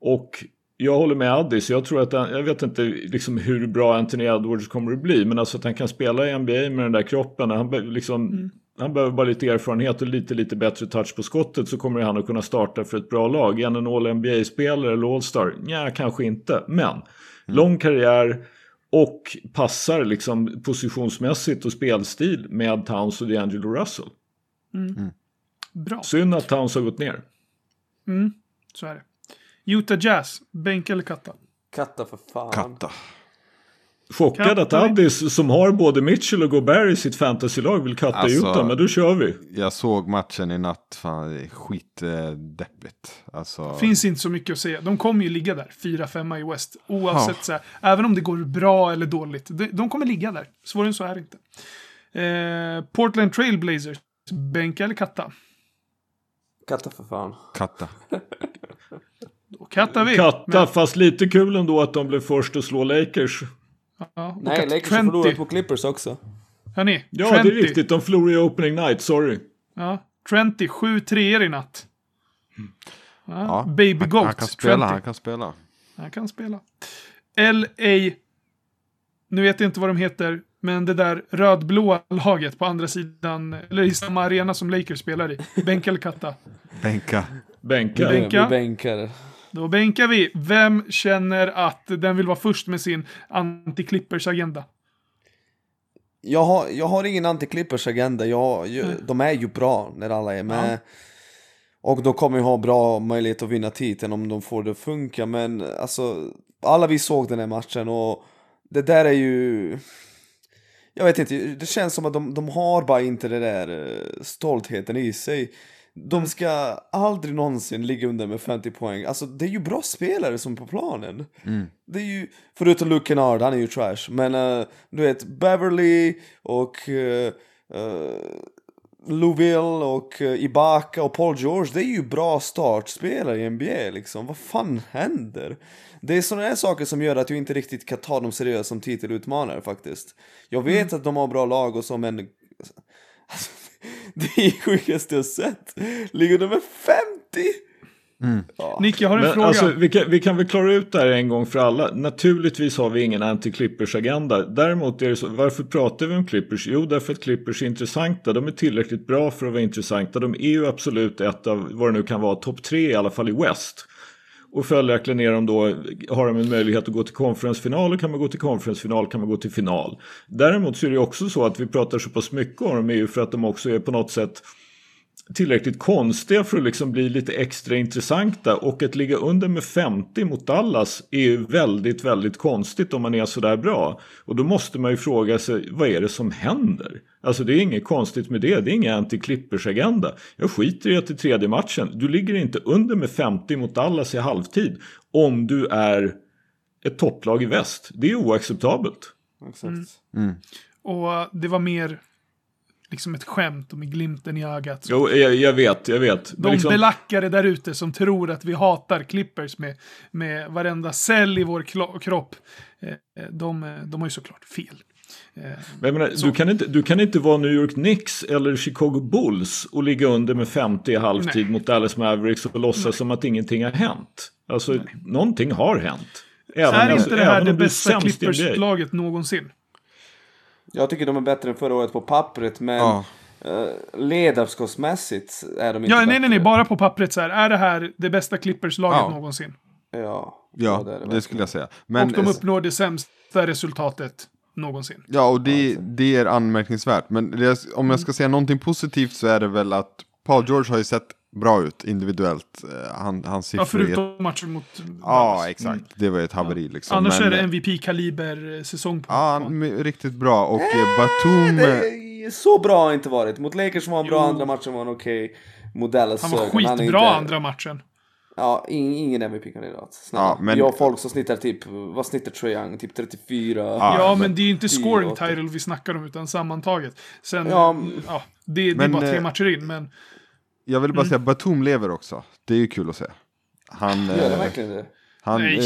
Och jag håller med Addis. Jag tror att han, jag vet inte liksom hur bra Anthony Edwards kommer att bli. Men alltså att han kan spela i NBA med den där kroppen. Han, be- liksom, han behöver bara lite erfarenhet och lite, lite bättre touch på skottet. Så kommer han att kunna starta för ett bra lag. Är han en All-NBA-spelare eller All-Star? Ja, kanske inte. Men lång karriär. Och passar liksom positionsmässigt och spelstil med Towns och D'Angelo Russell. Bra, Synd att Towns har gått ner. Så är det. Utah Jazz, bänk eller katta? Katta för fan. Katta. Chockad Katta att. Addis som har både Mitchell och Gobert i sitt fantasylag vill katta Alltså- Utah. Men då kör vi. Jag såg matchen i natt, fan skitdeppigt. Alltså, Finns inte så mycket att säga. De kommer ju ligga där, 4-5 i West. Oavsett så här, även om det går bra eller dåligt. De, de kommer ligga där. Svårare än så är det inte. Eh, Portland Trailblazers, bänka eller katta? Katta för fan. katta. Då kattar vi. Katta, Men- fast lite kul ändå att de blev först att slå Lakers. ja, Nej, Lakers har 20 förlorat på Clippers också. Hörni, Ja, Trenty. det är riktigt. De förlorade i opening night, sorry. Ja, Trenty, 7 treor i natt. Ja, Ja, Baby han, Goat, han kan spela, Trenty. han kan spela. Han kan spela. LA. Nu vet jag inte vad de heter, men det där rödblåa laget på andra sidan, eller i samma arena som Lakers spelar i. Bänk eller katta? Bänka. Bänka. Bänk- Bänka. Vi bänkar. Då bänkar vi. Vem känner att den vill vara först med sin anti-Clippers-agenda? Jag har, jag har ingen anti-Clippers agenda. Jag, jag, de är ju bra när alla är med. Och de kommer ju ha bra möjlighet att vinna titeln om de får det att funka. Men alltså, alla vi såg den här matchen och det där är ju... Jag vet inte, det känns som att de, de har bara inte det där eh, stoltheten i sig. De ska aldrig någonsin ligga under med 50 poäng. Alltså det är ju bra spelare som på planen. Det är ju, förutom Luke Kennard, han är ju trash. Men eh, du vet, Beverly och uh, Louville och uh, Ibaka och Paul George, det är ju bra startspelare i NBA liksom. Vad fan händer? Det är sådana här saker som gör att jag inte riktigt kan ta dem seriöst som titelutmanare faktiskt. Jag vet att de har bra lag och så, men... Alltså, det är sjukaste jag sett. Ligger nummer 50! Nick, jag har en Men fråga. alltså, vi, kan, vi kan väl klara ut det här en gång för alla. Naturligtvis har vi ingen anti-Clippers-agenda. Däremot är det så, varför pratar vi om Clippers? Jo, därför att Clippers är intressanta. De är tillräckligt bra för att vara intressanta. De är ju absolut ett av, vad det nu kan vara, topp tre i alla fall i West. Och följaktligen är de då, har de en möjlighet att gå till konferensfinal och kan man gå till konferensfinal kan man gå till final. Däremot så är det också så att vi pratar så pass mycket om dem är ju för att de också är på något sätt tillräckligt konstiga för att liksom bli lite extra intressanta och att ligga under med 50 mot Dallas är ju väldigt, väldigt konstigt om man är sådär bra. Och då måste man ju fråga sig, vad är det som händer? Alltså det är inget konstigt med det, det är ingen anti-Clippers-agenda. Jag skiter i att i tredje matchen, du ligger inte under med 50 mot Dallas i halvtid om du är ett topplag i väst. Det är oacceptabelt. Exakt. Och det var mer liksom ett skämt och med glimten i ögat. Jo, jag, jag vet, jag vet. De liksom- belackare där ute som tror att vi hatar Clippers med, med varenda cell i vår kropp. Eh, de, eh, de har ju såklart fel. Eh, menar, du, kan inte, du kan inte vara New York Knicks eller Chicago Bulls och ligga under med 50 i halvtid Nej. mot Dallas Mavericks och låtsas som att ingenting har hänt. Alltså, någonting har hänt. Även, är inte det här även det bästa. Clippers-laget någonsin? Jag tycker de är bättre än förra året på pappret, men Ja. eh, ledarskapsmässigt är de inte Ja, nej, bättre. nej, nej, bara på pappret så här. Är det här det bästa Clippers-laget Ja. någonsin? Ja, Ja, det är det, skulle jag säga. Men, och de uppnår det sämsta resultatet någonsin. Ja, och det, det är anmärkningsvärt. Men det, om jag ska säga någonting positivt så är det väl att Paul George har ju sett bra ut individuellt. Eh, Han, hans Ja, siffror är... förutom matchen mot Ja, exakt. Det var ju ett haveri liksom. Annars Men, är det eh, MVP-kaliber-säsong på Ja, riktigt bra. Och eh, Batum... Det är så bra har inte varit. Mot Lakers var han bra, Jo. andra matchen var han okej. Mot Dallas Han var men han skitbra inte- andra matchen. Ja, ing, ingen MVP-kandidat. Ja, men- Vi har folk som snittar typ, vad snittar Trae Young? Typ 34. Ja, Ja, men- men det är ju inte scoring title vi snackar om, utan sammantaget. Sen, Ja, ja, men- det, det är bara tre eh, matcher in, men Jag vill bara Mm. säga Batum lever också. Det är ju kul att se. Han... Gör det eh, verkligen det? han eh,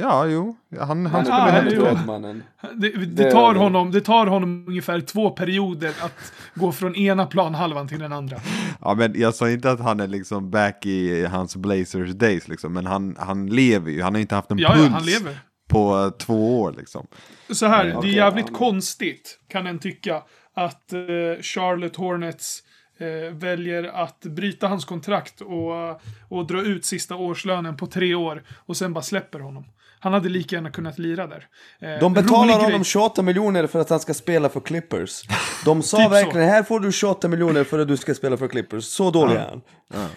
ja, jo. Han, han Han spelar Ah. Dödmannen. det, det, tar honom, det tar honom ungefär två perioder att gå från ena planhalvan till den andra. Ja, men jag sa inte att han är liksom back i hans Blazers days liksom. Men han, han lever ju. Han har inte haft en Ja, puls ja, han lever. på eh, två år liksom. Så här, det är jävligt ja, konstigt, kan en tycka, att eh, Charlotte Hornets eh, väljer att bryta hans kontrakt och, och dra ut sista årslönen på tre år och sen bara släpper honom. Han hade lika gärna kunnat lira där. Eh, De betalar grej. honom 28 miljoner för att han ska spela för Clippers. De sa Typ så. verkligen, här får du 28 miljoner för att du ska spela för Clippers. Så dålig är han.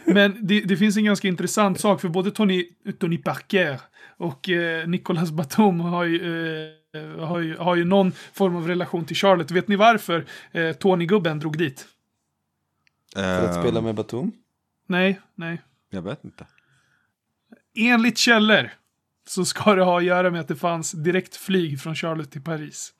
Men det, det finns en ganska intressant sak, för både Tony, Tony Parker och eh, Nicolas Batum har ju, eh, har, ju, har ju någon form av relation till Charlotte. Vet ni varför eh, Tony-gubben drog dit? För att spela med Batum. Nej, nej. Jag vet inte. Enligt källor så ska det ha att göra med att det fanns direkt flyg från Charlotte till Paris.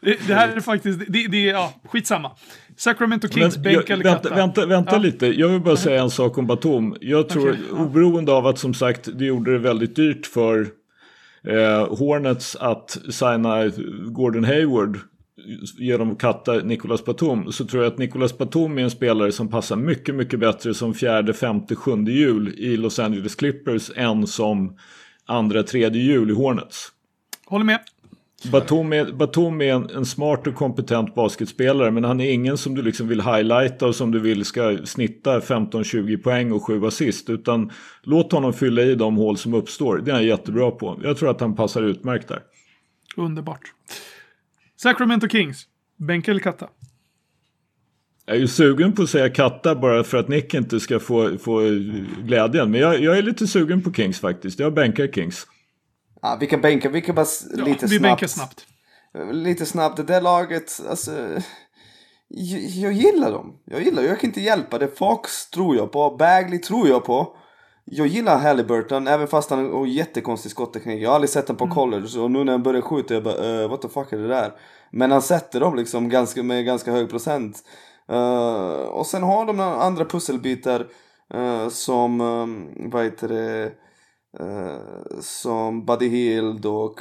Det, det här är faktiskt, det, det är, ja, skitsamma. Sacramento Kings, Men, bänk jag, eller vänta, katta? vänta, vänta Ja. lite. Jag vill bara säga en sak om Batum. Jag tror, ja. oberoende av att som sagt det gjorde det väldigt dyrt för eh, Hornets att signa Gordon Hayward genom att katta Nicolas Batum så tror jag att Nicolas Batum är en spelare som passar mycket, mycket bättre som fjärde, femte, sjunde jul i Los Angeles Clippers än som andra, tredje jul i Hornets. Håller med. Batum är, Batum är en, en smart och kompetent basketspelare men han är ingen som du liksom vill highlighta och som du vill ska snitta 15-20 poäng och 7 assist utan låt honom fylla i de hål som uppstår. Det är han jättebra på. Jag tror att han passar utmärkt där. Underbart. Sacramento Kings, bänk eller katta? Jag är ju sugen på att säga katta bara för att Nick inte ska få, få glädjen. Men jag, jag är lite sugen på Kings faktiskt. Jag bänkar Kings. Ja, vi kan bänka, vi kan bara s- Ja, lite vi snabbt. bänkar snabbt. Lite snabbt, det där laget, alltså... Jag, jag gillar dem. Jag gillar, jag kan inte hjälpa det. Fox tror jag på, Bagley tror jag på. Jag gillar Halliburton, även fast han har jättekonstig skotteknik. Jag har aldrig sett honom på Mm. college och nu när han börjar skjuta jag bara uh, what the fuck är det där? Men han sätter dem liksom ganska, med ganska hög procent. Eh, och sen har de andra pusselbitar eh, som, um, vad heter det, eh, som Buddy Hield och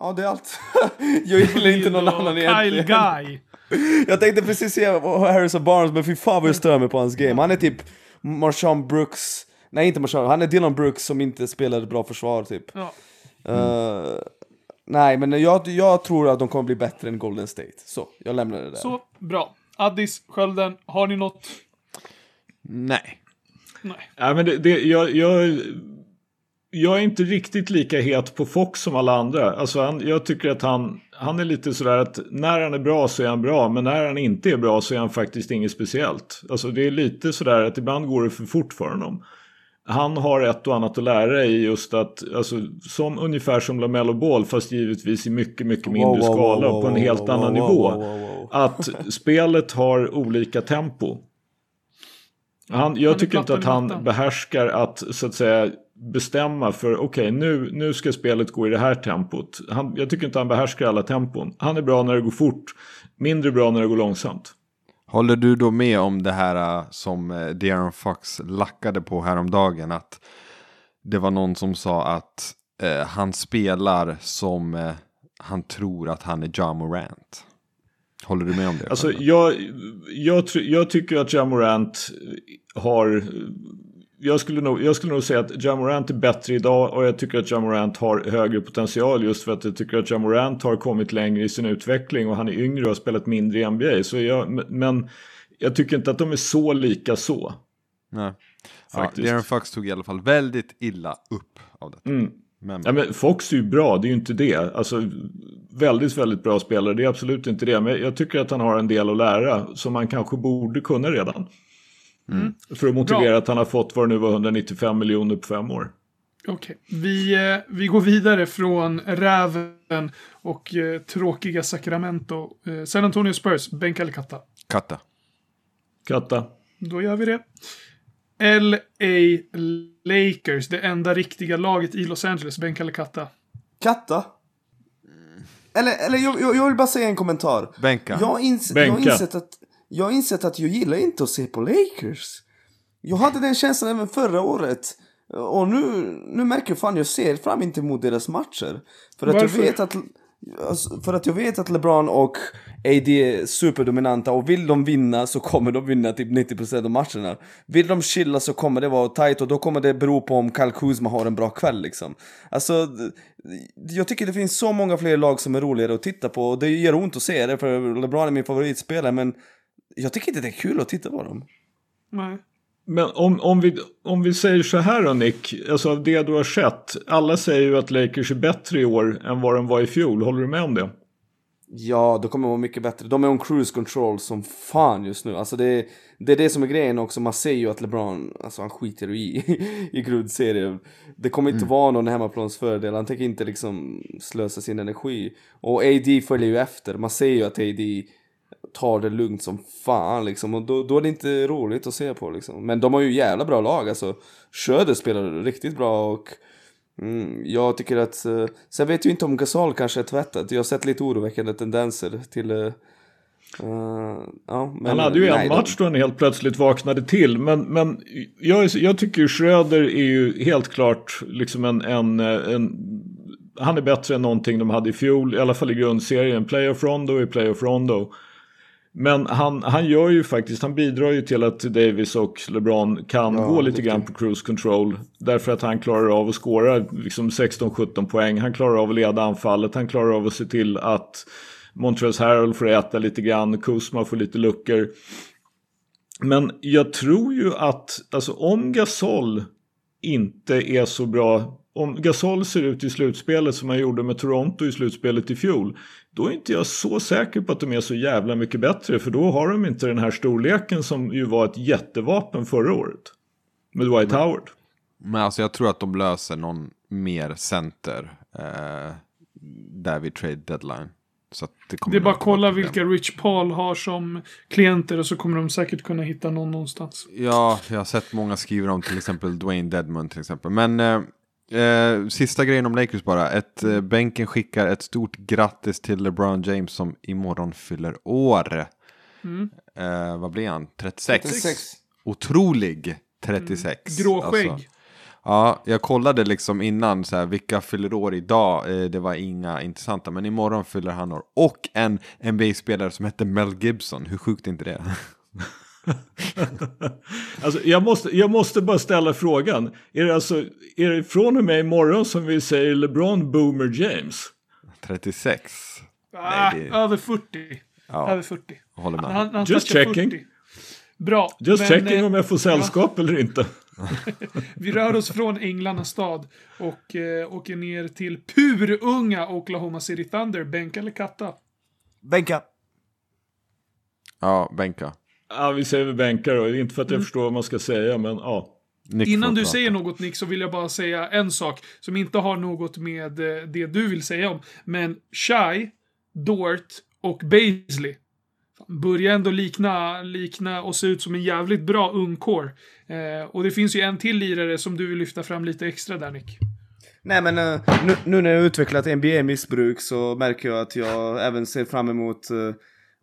Ja, det är allt. jag gillar inte någon annan Kyle egentligen. Guy. Jag tänkte precis säga Harrison Barnes, men fy fan vad jag stör mig på hans game. Han är typ Marshawn Brooks, nej inte Marshawn, han är Dylan Brooks som inte spelar ett bra försvar typ. Ja. Eh, nej, men jag, jag tror att de kommer bli bättre än Golden State. Så, jag lämnar det där. Så, bra. Addis, Skölden, har ni något? Nej. Nej. Ja, men det, det, jag, jag, jag är inte riktigt lika het på Fox som alla andra. Alltså han, jag tycker att han, han är lite sådär att när han är bra så är han bra. Men när han inte är bra så är han faktiskt inget speciellt. Alltså det är lite sådär att ibland går det för fort för honom. Han har ett och annat att lära i just att, alltså, som ungefär som LaMelo Ball fast givetvis i mycket, mycket mindre Wow, wow, skala wow, och på en helt wow, annan wow, nivå. wow, wow, wow. Att spelet har olika tempo. Han, jag är tycker inte att han behärskar att så att säga bestämma för okej nu, nu ska spelet gå i det här tempot. Han, jag tycker inte han behärskar alla tempon. Han är bra när det går fort, mindre bra när det går långsamt. Håller du då med om det här äh, som äh, De'Aaron Fox lackade på häromdagen? Att det var någon som sa att äh, han spelar som äh, han tror att han är Ja Morant. Håller du med om det? Alltså jag, jag, jag tycker att Jamorant har... Jag skulle, nog, jag skulle nog säga att Jamorant är bättre idag och jag tycker att Jamorant har högre potential just för att jag tycker att Jamorant har kommit längre i sin utveckling och han är yngre och har spelat mindre i NBA. Så jag, men jag tycker inte att de är så lika så. Nej. Ja, Faktiskt. De'Aaron Fox tog i alla fall väldigt illa upp av detta. Mm. Men, Ja, men Fox är ju bra, det är ju inte det. Alltså, väldigt, väldigt bra spelare, det är absolut inte det. Men jag tycker att han har en del att lära som han kanske borde kunna redan. För att motivera Bra. att han har fått vad det nu var 195 miljoner på fem år. Okej. Vi, eh, vi går vidare från räven och eh, tråkiga Sacramento. Eh, San Antonio Spurs, bänk eller katta? Katta. Katta. Då gör vi det. LA Lakers, det enda riktiga laget i Los Angeles, bänk eller katta? Katta? Eller, eller jag, jag, jag vill bara säga en kommentar. Bänka. Jag, har ins- jag, har Bänka. insett att, jag har insett att jag gillar inte att se på Lakers. Jag hade den känslan även förra året. Och nu, nu märker jag fan jag ser fram inte emot deras matcher. För att Varför? jag vet att... alltså, För att jag vet att LeBron och AD är superdominanta och vill de vinna så kommer de vinna typ 90% av matcherna. Vill de chilla så kommer det vara tight och då kommer det bero på om Kyle Kuzma har en bra kväll liksom. Alltså, jag tycker det finns så många fler lag som är roligare att titta på och det gör ont att se det för LeBron är min favoritspelare men jag tycker inte det är kul att titta på dem. Nej. Men om, om, vi, om vi säger så här då Nick, alltså av det du har sett. Alla säger ju att Lakers är bättre i år än vad de var i fjol. Håller du med om det? Ja, de kommer vara mycket bättre. De är on cruise control som fan just nu. Alltså det, det är det som är grejen också. Man ser ju att LeBron, alltså han skiter i, i grundserien. Det kommer inte vara någon hemmaplans fördel. Han tänker inte liksom slösa sin energi. Och AD följer ju efter. Man ser ju att AD tar det lugnt som fan liksom. Och då, då är det inte roligt att se på liksom. Men de har ju jävla bra lag alltså. Schröder spelar riktigt bra och Mm, jag tycker att... Uh, sen vet jag inte om Gasol kanske är tvättat. Jag har sett lite oroväckande tendenser till... Uh, uh, ja, men, Han hade ju nej, en match då han helt plötsligt vaknade till. Men, men jag, jag tycker ju Schröder är ju helt klart liksom en, en, en... Han är bättre än någonting de hade i fjol. I alla fall i grundserien. Playoff Rondo är Playoff Rondo. Men han, han gör ju faktiskt, han bidrar ju till att Davis och LeBron kan Ja, gå lite grann på cruise control. Därför att han klarar av att skåra liksom 16-17 poäng. Han klarar av att leda anfallet. Han klarar av att se till att Montrezl Harrell får äta lite grann. Kuzma får lite luckor. Men jag tror ju att, alltså om Gasol inte är så bra. Om Gasol ser ut i slutspelet som han gjorde med Toronto i slutspelet i fjol. Då är inte jag så säker på att de är så jävla mycket bättre. För då har de inte den här storleken som ju var ett jättevapen förra året. Med Dwight Howard. Men alltså jag tror att de löser någon mer center eh, där vid trade deadline. Så att det, kommer Det är bara att kolla problem. vilka Rich Paul har som klienter och så kommer de säkert kunna hitta någon någonstans. Ja, jag har sett många skriva om till exempel Dwayne Dedmon till exempel. Men eh, eh, sista grejen om Lakers bara. Ett, eh, bänken skickar ett stort grattis till LeBron James som imorgon fyller år. Eh, vad blir han? 36? 36. Otrolig 36. Gråskägg. Alltså, Ja, jag kollade liksom innan så här, vilka fyller år idag. Eh, det var inga intressanta, men imorgon fyller han år. Och en NBA-spelare som heter Mel Gibson. Hur sjukt är inte det? Alltså, jag, måste, jag måste bara ställa frågan. Är det, alltså, är det från och med imorgon som vi säger LeBron Boomer James? 36. Ah, Nej, det- Över 40. Ja. Över 40. Jag håller med. Han, han Just checking. 40. Bra. Just men, checking eh, om jag får sällskap eller inte. Vi rör oss från Änglarnas stad och eh, åker ner till purunga Oklahoma City Thunder. Bänka eller katta? Bänka. Ja, bänka. Ja, vi säger väl bänkar då. Inte för att jag förstår vad man ska säga, men ja. Nick Innan du prata. säger något Nick så vill jag bara säga en sak som inte har något med eh, det du vill säga om. Men Shai, Dort och Baisley börjar ändå likna, likna och se ut som en jävligt bra ungkår. Eh, och det finns ju en till lirare som du vill lyfta fram lite extra där Nick. Nej men eh, nu, nu när jag har utvecklat NBA-missbruk så märker jag att jag även ser fram emot eh,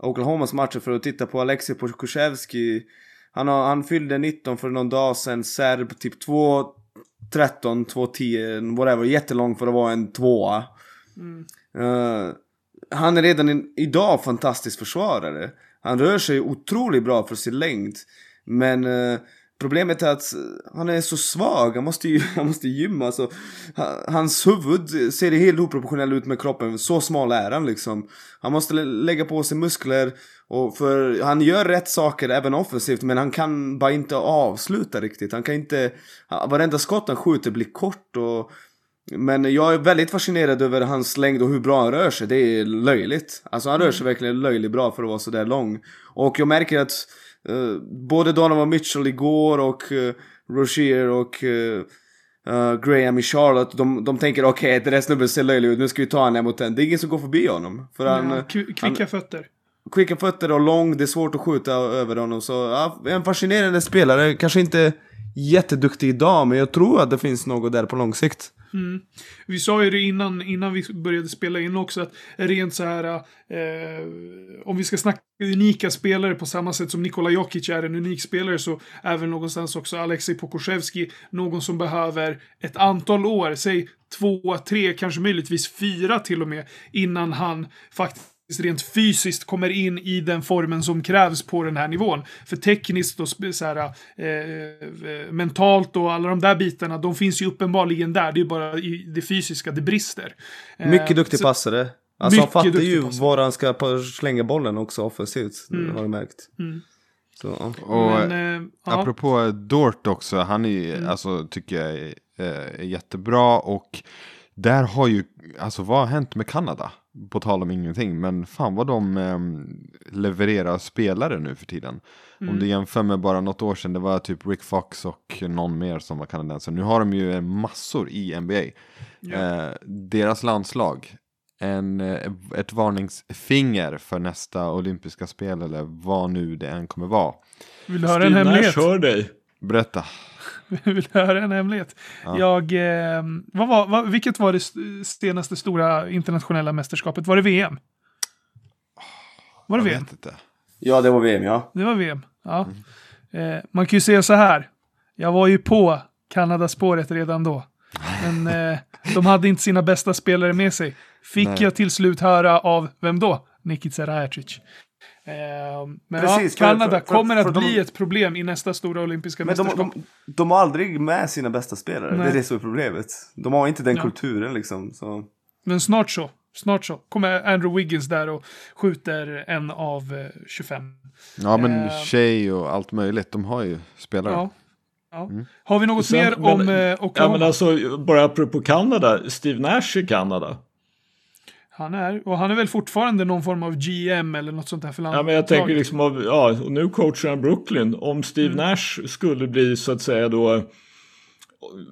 Oklahomas matcher för att titta på Alexei Pokusevski. Han, har, han fyllde 19 för någon dag sedan, serb, typ 2 13, 2 10, whatever, jättelång för att vara en tvåa. Eh, han är redan en, idag fantastisk försvarare. Han rör sig otroligt bra för sin längd. Men eh, problemet är att han är så svag, han måste, ju, han måste gymma. Så, ha- hans huvud ser helt oproportionell ut med kroppen, så smal är han liksom. Han måste lä- lägga på sig muskler. Och för han gör rätt saker även offensivt men han kan bara inte avsluta riktigt. Han kan inte, varenda skott han skjuter blir kort och men jag är väldigt fascinerad över hans längd och hur bra han rör sig. Det är löjligt. Alltså han rör sig verkligen löjligt bra för att vara sådär lång. Och jag märker att eh, både Donovan Mitchell igår och uh, Rozier och eh, eh, Graham i Charlotte, de, de tänker okej det där snubben ser löjlig ut, nu ska vi ta honom mot den. Det är ingen som går förbi honom. För han, Ja, kvi- kvicka fötter kvicka fötter och lång, det är svårt att skjuta över honom. Så ja, en fascinerande spelare, kanske inte jätteduktig idag, men jag tror att det finns något där på lång sikt. Mm. Vi sa ju det innan, innan vi började spela in också att rent så här, eh, om vi ska snacka unika spelare på samma sätt som Nikola Jokic är en unik spelare så är väl någonstans också Alexej Pokusevski någon som behöver ett antal år, säg två, tre, kanske möjligtvis fyra till och med, innan han faktiskt rent fysiskt kommer in i den formen som krävs på den här nivån. För tekniskt och så här, eh, eh, mentalt och alla de där bitarna, de finns ju uppenbarligen där. Det är bara i det fysiska det brister. Eh, Mycket duktig så- passare. Alltså han fattar ju passare. var han ska slänga bollen också offensivt. Det har jag märkt. Så, ja. Och Men, eh, ja. apropå Dort också, han är ju, Mm. alltså tycker jag är, eh, är jättebra och där har ju, alltså vad har hänt med Kanada? På tal om ingenting, men fan vad de eh, levererar spelare nu för tiden. Mm. Om du jämför med bara något år sedan, det var typ Rick Fox och någon mer som var kanadensare. Nu har de ju massor i NBA. Eh, deras landslag, en, eh, ett varningsfinger för nästa olympiska spel eller vad nu det än kommer vara. Vill du höra en hemlighet? Hör dig. Berätta. Vill du höra en hemlighet? Jag, eh, vad var, vad, vilket var det st- senaste stora internationella mästerskapet? Var det VM? Var det Jag VM? vet inte. ja, det var VM ja. Det var VM. Ja. Eh, man kan ju säga så här. Jag var ju på Kanadaspåret redan då. Men eh, de hade inte sina bästa spelare med sig. Fick Nej. jag till slut höra av, vem då? Nikica Rajacic. Eh, men Precis, ja, Kanada för- för- kommer att för de- bli ett problem i nästa stora olympiska Men de, mästerskap. de, de har aldrig med sina bästa spelare. Det Nej. är det som är problemet. De har inte den Ja. kulturen liksom. Så. Men snart så. Snart så. Kommer Andrew Wiggins där och skjuter en av eh, 25. Ja men Eh. tjej och allt möjligt, de har ju spelare. Ja. ja. Har vi något Sen- mer men- om eh, Ja, Oklahoma? men alltså, bara apropå Kanada. Steve Nash i Kanada. Han är, och han är väl fortfarande någon form av GM eller något sånt där för Ja, men jag tänker liksom av, ja, och nu coachar han Brooklyn. Om Steve Mm. Nash skulle bli så att säga då,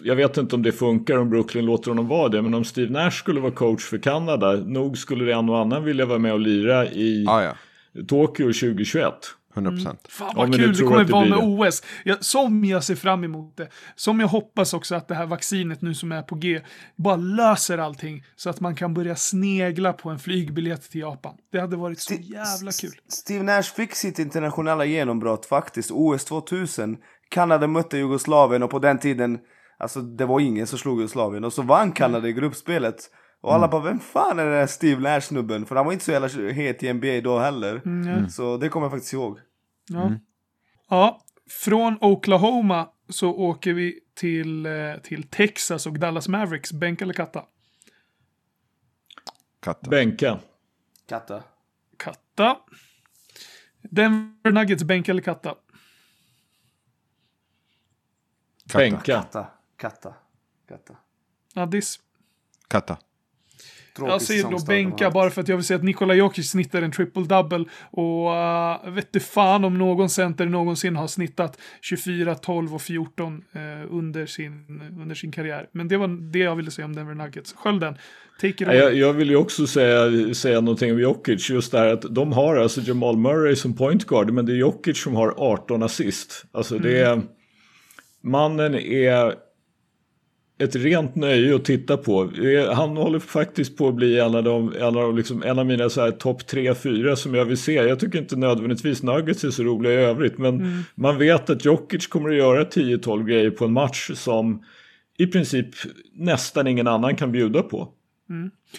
jag vet inte om det funkar om Brooklyn låter honom vara det, men om Steve Nash skulle vara coach för Kanada, nog skulle det en och annan vilja vara med och lira i Ja, ja. Tokyo 2021. 100 procent. Fan vad nu kul det kommer att det vara med OS. Jag, som jag ser fram emot det. Som jag hoppas också att det här vaccinet nu som är på G bara löser allting. Så att man kan börja snegla på en flygbiljett till Japan. Det hade varit så jävla kul. Steve Nash fick sitt internationella genombrott faktiskt. OS 2000. Kanada mötte Jugoslavien och på den tiden Alltså det var ingen som slog Jugoslavien och så vann Kanada i gruppspelet. Och alla bara, vem fan är den där Steve Nash-snubben? För han var inte så jävla het i NBA då heller. Mm. Så det kommer jag faktiskt ihåg. Ja. ja, från Oklahoma så åker vi till, eh, till Texas och Dallas Mavericks. Bänk eller katta? Katta. Bänka. Katta. Katta. Denver Nuggets, bänk eller katta? Katta. Bänka. Katta. Katta. Katta. Addis? Katta. Tråkig Jag säger då bänka bara för att jag vill säga att Nikola Jokic snittar en triple-double. Och uh, vet du fan om någon center någonsin har snittat 24, 12 och 14 eh, under, sin, under sin karriär. Men det var det jag ville säga om Denver Nuggets. Skölden, take it Ja, away. Jag, jag vill ju också säga, säga någonting om Jokic. Just det här att de har alltså Jamal Murray som point guard. Men det är Jokic som har 18 assist. Alltså det är... Mannen är ett rent nöje att titta på. Är- Han håller faktiskt på att bli en av, de, en av, liksom, en av mina topp 3-4 som jag vill se. Jag tycker inte nödvändigtvis Nuggets är så roliga i övrigt. Men man vet att Jokic kommer att göra 10-12 grejer på en match som i princip nästan ingen annan kan bjuda på.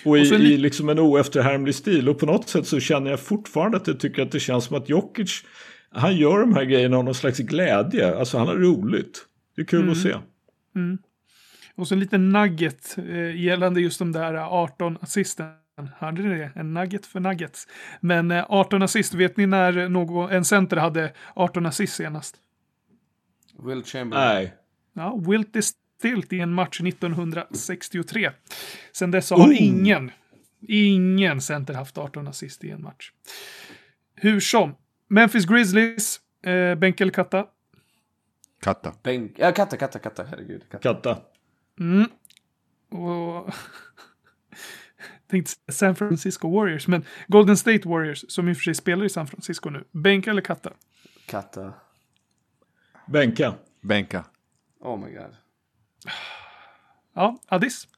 Och i, Och i liksom en oefterhärmlig stil. Och på något sätt så känner jag fortfarande att jag tycker att det känns som att Jokic, han gör de här grejerna av någon slags glädje. Alltså han har roligt. Det är kul att se. Och så en liten nugget eh, gällande just de där eh, 18 assisten. Hörde ni det? En nugget för nuggets. Men eh, 18 assist, vet ni när någon, en center hade 18 assist senast? Will Chamberlain. Nej. Ja, Wilt is Stilt i en match 1963. Sen dess har Oh. ingen, ingen center haft 18 assist i en match. Hur som, Memphis Grizzlies, eh, bänk eller katta? Katta. Bänk. Ja, katta, katta, katta. Herregud. Katta. Katta. Mm. Och... tänkte San Francisco Warriors, men Golden State Warriors, som i och för sig spelar i San Francisco nu. Bänk eller katta? Katta. Bänka. Bänka. Oh my god. Ja, Addis?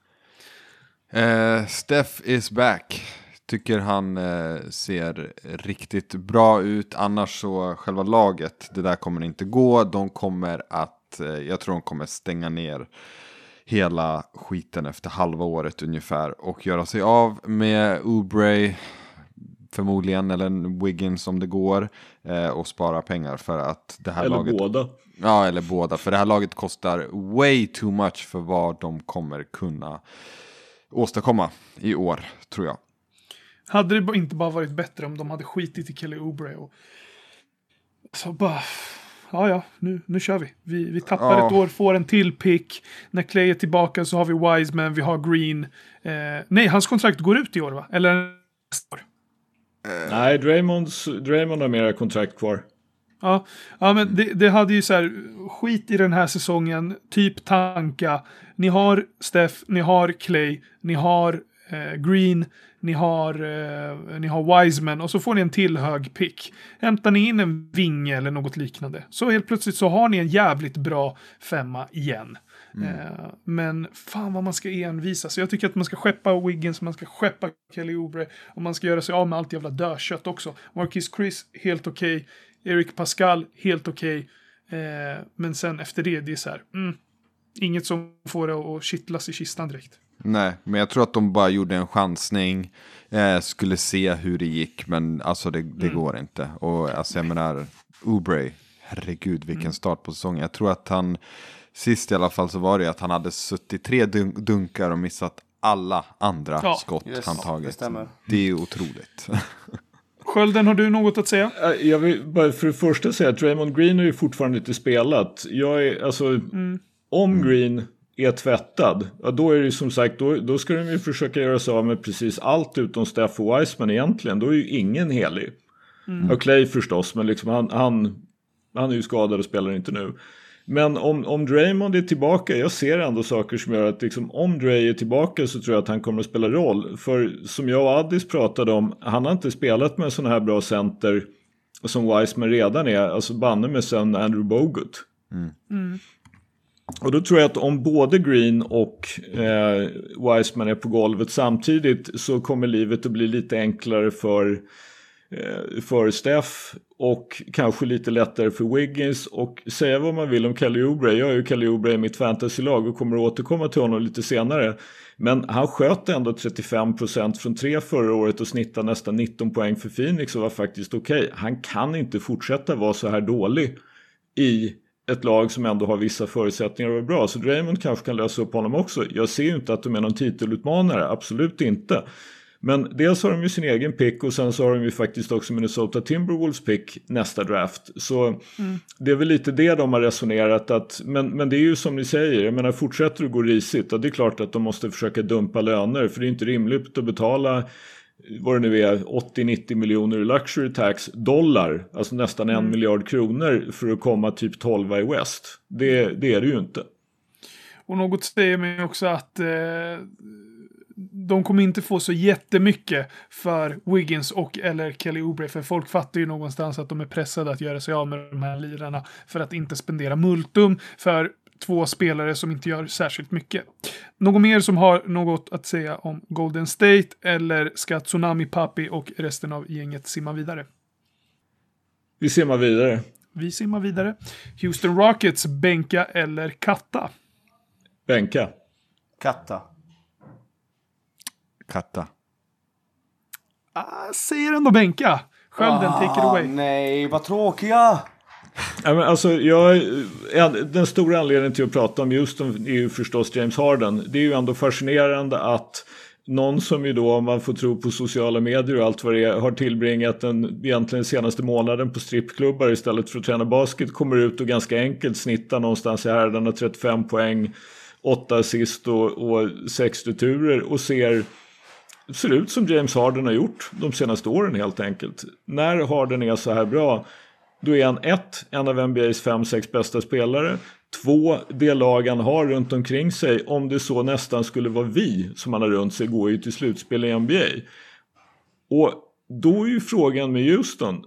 Eh, Steph is back. Tycker han eh, ser riktigt bra ut. Annars så själva laget, det där kommer inte gå. De kommer att, eh, jag tror de kommer stänga ner hela skiten efter halva året ungefär. Och göra sig av med Oubre förmodligen, eller en Wiggins om det går. Eh, och spara pengar för att det här Eller laget... båda. Ja, eller båda. För det här laget kostar way too much för vad de kommer kunna åstadkomma i år, tror jag. Hade det inte bara varit bättre om de hade skitit i Kelly Oubre och... Så bara... Ja, ja, nu, nu kör vi. Vi, vi tappar Ja. ett år, får en till pick. När Clay är tillbaka så har vi Wiseman, vi har Green. Eh, nej, hans kontrakt går ut i år, va? Eller nästa år? Nej, Draymonds, Draymond har mera kontrakt kvar. Ja, ja men det, det hade ju så här, skit i den här säsongen, typ tanka. Ni har Steph, ni har Clay, ni har eh, Green, ni har, eh, ni har Wiseman och så får ni en till hög pick. Hämtar ni in en vinge eller något liknande så helt plötsligt så har ni en jävligt bra femma igen. Eh, men fan vad man ska envisa. Så jag tycker att man ska skeppa Wiggins, man ska skeppa Kelly Oubre och man ska göra sig av med allt jävla dödkött också. Marquis Chris, helt okej. Eric Pascal, helt okej. Eh, men sen efter det, det är så här. Mm, inget som får det att kittlas i kistan direkt. Nej, men jag tror att de bara gjorde en chansning. Eh, skulle se hur det gick, men alltså det, det går inte. Och alltså jag menar, Oubre, herregud vilken start på säsongen. Jag tror att han, sist i alla fall så var det att han hade 73 dun- dunkar och missat alla andra Ja. skott Yes, han det tagit. stämmer. Det är otroligt. Skölden, har du något att säga? Jag vill bara för det första säga att Draymond Green har ju fortfarande inte spelat. Jag är, alltså, om Green är tvättad, ja, då är det ju som sagt, då, då ska de ju försöka göra sig av med precis allt utom Steph och Wiseman egentligen. Då är ju ingen helig. Och Clay förstås, men liksom han, han, han är ju skadad och spelar inte nu. Men om, om Draymond är tillbaka, jag ser ändå saker som gör att liksom, om Dray är tillbaka så tror jag att han kommer att spela roll. För som jag och Addis pratade om, han har inte spelat med en sån här bra center som Wiseman redan är, alltså banne med sen Andrew Bogut. Och då tror jag att om både Green och eh, Wiseman är på golvet samtidigt så kommer livet att bli lite enklare för eh, för Steph och kanske lite lättare för Wiggins och säga vad man vill om Kelly Oubre. Jag är ju Kelly Oubre i mitt fantasylag och kommer att återkomma till honom lite senare. Men han sköt ändå 35% från tre förra året och snittade nästan 19 poäng för Phoenix och var faktiskt okej. Okay. Han kan inte fortsätta vara så här dålig i ett lag som ändå har vissa förutsättningar att vara bra. Så Draymond kanske kan lösa upp honom också. Jag ser ju inte att de är någon titelutmanare, absolut inte. Men dels har de ju sin egen pick och sen så har de ju faktiskt också Minnesota Timberwolves pick nästa draft. Så mm. det är väl lite det de har resonerat att, men, men det är ju som ni säger, jag menar fortsätter det gå risigt, ja, det är klart att de måste försöka dumpa löner för det är inte rimligt att betala vad det nu är, 80-90 miljoner luxury tax dollar, alltså nästan en mm. miljard kronor för att komma typ 12 i West. Det, det är det ju inte. Och något säger mig också att eh, de kommer inte få så jättemycket för Wiggins och eller Kelly Oubre, för folk fattar ju någonstans att de är pressade att göra sig av med de här lirarna för att inte spendera multum för två spelare som inte gör särskilt mycket. Någon mer som har något att säga om Golden State eller ska Tsunami Papi och resten av gänget simma vidare? Vi simmar vidare. Vi simmar vidare. Houston Rockets, bänka eller katta? Bänka. Katta. Katta. Ah, säger ändå bänka. Själv ah, take it away. Nej, vad tråkiga! Ja, men alltså, jag, eh, den stora anledningen till att prata om Houston är ju förstås James Harden. Det är ju ändå fascinerande att någon som ju då, om man får tro på sociala medier och allt vad det är, har tillbringat den egentligen senaste månaden på strippklubbar istället för att träna basket, kommer ut och ganska enkelt snittar någonstans i härdarna 35 poäng, 8 assist och, och 6 returer och ser ser ut som James Harden har gjort de senaste åren helt enkelt. När Harden är så här bra då är han ett, en av NBAs 5-6 bästa spelare. Två, det lag han har runt omkring sig, om det så nästan skulle vara vi som han har runt sig, går ju till slutspel i NBA. Och då är ju frågan med Houston,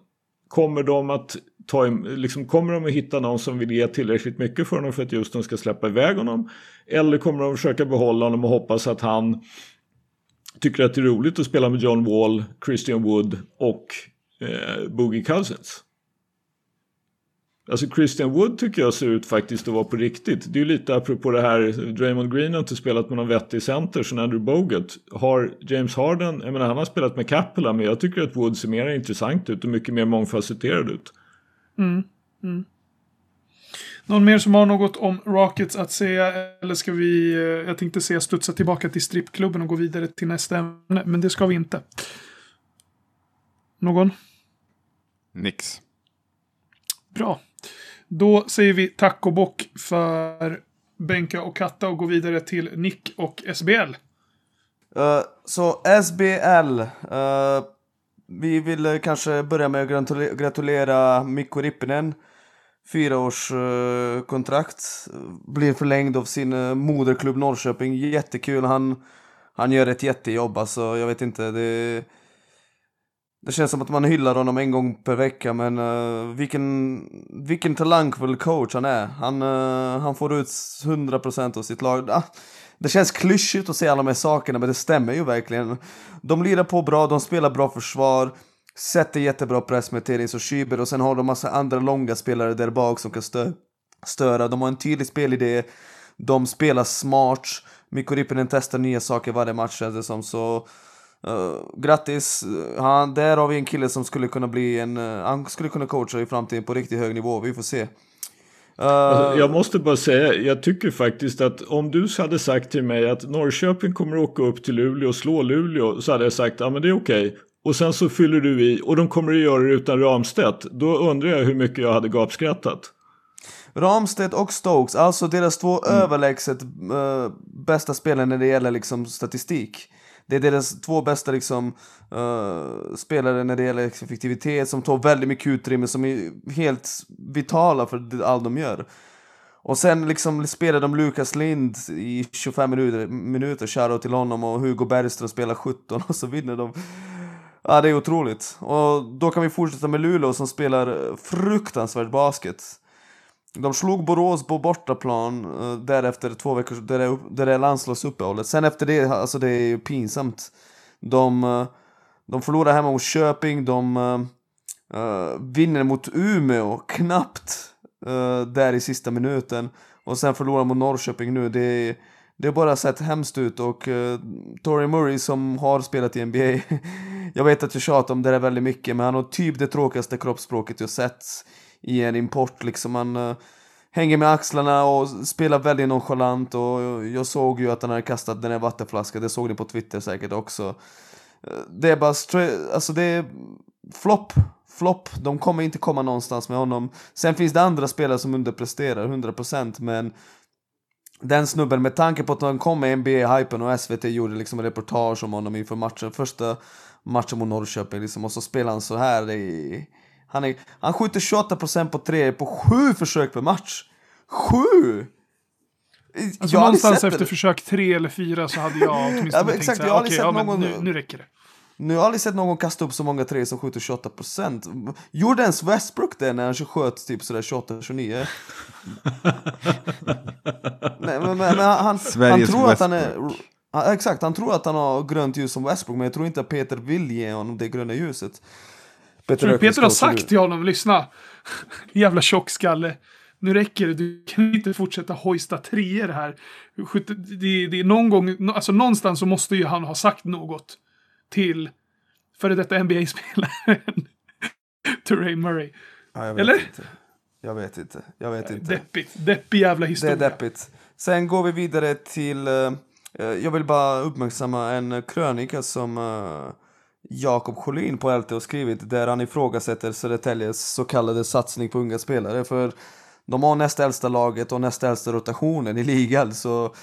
kommer de att ta, liksom, kommer de att hitta någon som vill ge tillräckligt mycket för honom för att Houston ska släppa iväg honom? Eller kommer de att försöka behålla honom och hoppas att han tycker att det är roligt att spela med John Wall, Christian Wood och eh, Boogie Cousins? Alltså Christian Wood tycker jag ser ut faktiskt att vara på riktigt. Det är ju lite apropå det här, Draymond Green har inte spelat med någon vettig center som Andrew Bogut. Har James Harden, jag menar han har spelat med Capella men jag tycker att Wood ser mer intressant ut och mycket mer mångfacetterad ut. Mm. Mm. Någon mer som har något om Rockets att säga? Eller ska vi, eh, jag tänkte säga studsa tillbaka till strippklubben och gå vidare till nästa ämne. Men det ska vi inte. Någon? Nix. Bra. Då säger vi tack och bock för Benka och Katta och går vidare till Nick och SBL. Uh, eh, så SBL. Uh, eh, vi vill kanske börja med att gratulera Mikko Rippinen. Fyraårskontrakt. Uh, blir förlängd av sin uh, moderklubb Norrköping. Jättekul. Han, han gör ett jättejobb alltså. Jag vet inte. Det det känns som att man hyllar honom en gång per vecka men uh, vilken, vilken talangfull coach han är. Han, uh, han får ut 100% av sitt lag. Ah, det känns klyschigt att säga alla de här sakerna men det stämmer ju verkligen. De lirar på bra, de spelar bra försvar, sätter jättebra press med Therese och Schüber och sen har de massa andra långa spelare där bak som kan stö störa. De har en tydlig spelidé, de spelar smart. Mikko Rippinen testar nya saker varje match känns det som. Så Uh, grattis! Han, där har vi en kille som skulle kunna bli en... Uh, han skulle kunna coacha i framtiden på riktigt hög nivå, vi får se. Uh, alltså, jag måste bara säga, jag tycker faktiskt att om du hade sagt till mig att Norrköping kommer att åka upp till Luleå och slå Luleå så hade jag sagt ja men det är okej. Okay. Och sen så fyller du i och de kommer att göra det utan Ramstedt. Då undrar jag hur mycket jag hade gapskrattat. Ramstedt och Stokes, alltså deras två mm. överlägset bästa spelare när det gäller liksom statistik. Det är deras två bästa liksom, uh, spelare när det gäller effektivitet, som tar väldigt mycket utrymme, som är helt vitala för allt de gör. Och sen liksom spelar de Lukas Lind i 25 minuter, minuter shoutout till honom och Hugo Bergström spelar 17 och så vinner de. Ja, det är otroligt. Och då kan vi fortsätta med Luleå som spelar fruktansvärt basket. De slog Borås på bortaplan uh, därefter två veckor, där det, där det är landslagsuppehållet. Sen efter det, alltså det är ju pinsamt. De, uh, de förlorar hemma mot Köping, de uh, vinner mot Umeå knappt uh, där i sista minuten. Och sen förlorar mot Norrköping nu. Det är, det har bara sett hemskt ut och uh, Tory Murray som har spelat i NBA, jag vet att jag tjatar om det där väldigt mycket, men han har typ det tråkigaste kroppsspråket jag sett i en import. Liksom han uh, eh, hänger med axlarna och spelar väldigt nonchalant och jag såg ju att han hade kastat den här vattenflaskan, det såg ni på Twitter säkert också. Eh, det är bara straight, alltså det är flopp, flopp. De kommer inte komma någonstans med honom. Sen finns det andra spelare som underpresterar 100% men den snubben, med tanke på att han kom med NBA-hypen och SVT gjorde liksom en reportage om honom inför matchen, första matchen mot Norrköping liksom, och så spelar han så här i... Han, är, han skjuter 28% på tre på sju försök per match. Sju! Alltså någonstans efter det. försök tre eller fyra så hade jag åtminstone ja, tänkt exakt, såhär, okej, okay, ja, någon... nu, nu räcker det. Nu har jag aldrig sett någon kasta upp så många tre som skjuter 28%. Gjorde ens Westbrook det när han sköt typ sådär 28-29? Nej, men, men, men han, han tror att han är... Ja, exakt, han tror att han har grönt ljus som Westbrook, men jag tror inte att Peter vill ge honom det gröna ljuset. Peter tror du Peter har sagt till honom, lyssna, jävla tjockskalle. Nu räcker det, du kan inte fortsätta hojsta treor här. Det, det är någon gång, alltså någonstans så måste ju han ha sagt något till före detta NBA-spelaren Ray Murray. Ja, Eller? Inte. Jag vet inte. Jag vet inte. Deppigt. Deppig jävla historia. Det är deppigt. Sen går vi vidare till... Uh, jag vill bara uppmärksamma en krönika som uh, Jakob Sjölin på LT har skrivit där han ifrågasätter Södertäljes så kallade satsning på unga spelare. För de har näst äldsta laget och näst äldsta rotationen i ligan. Så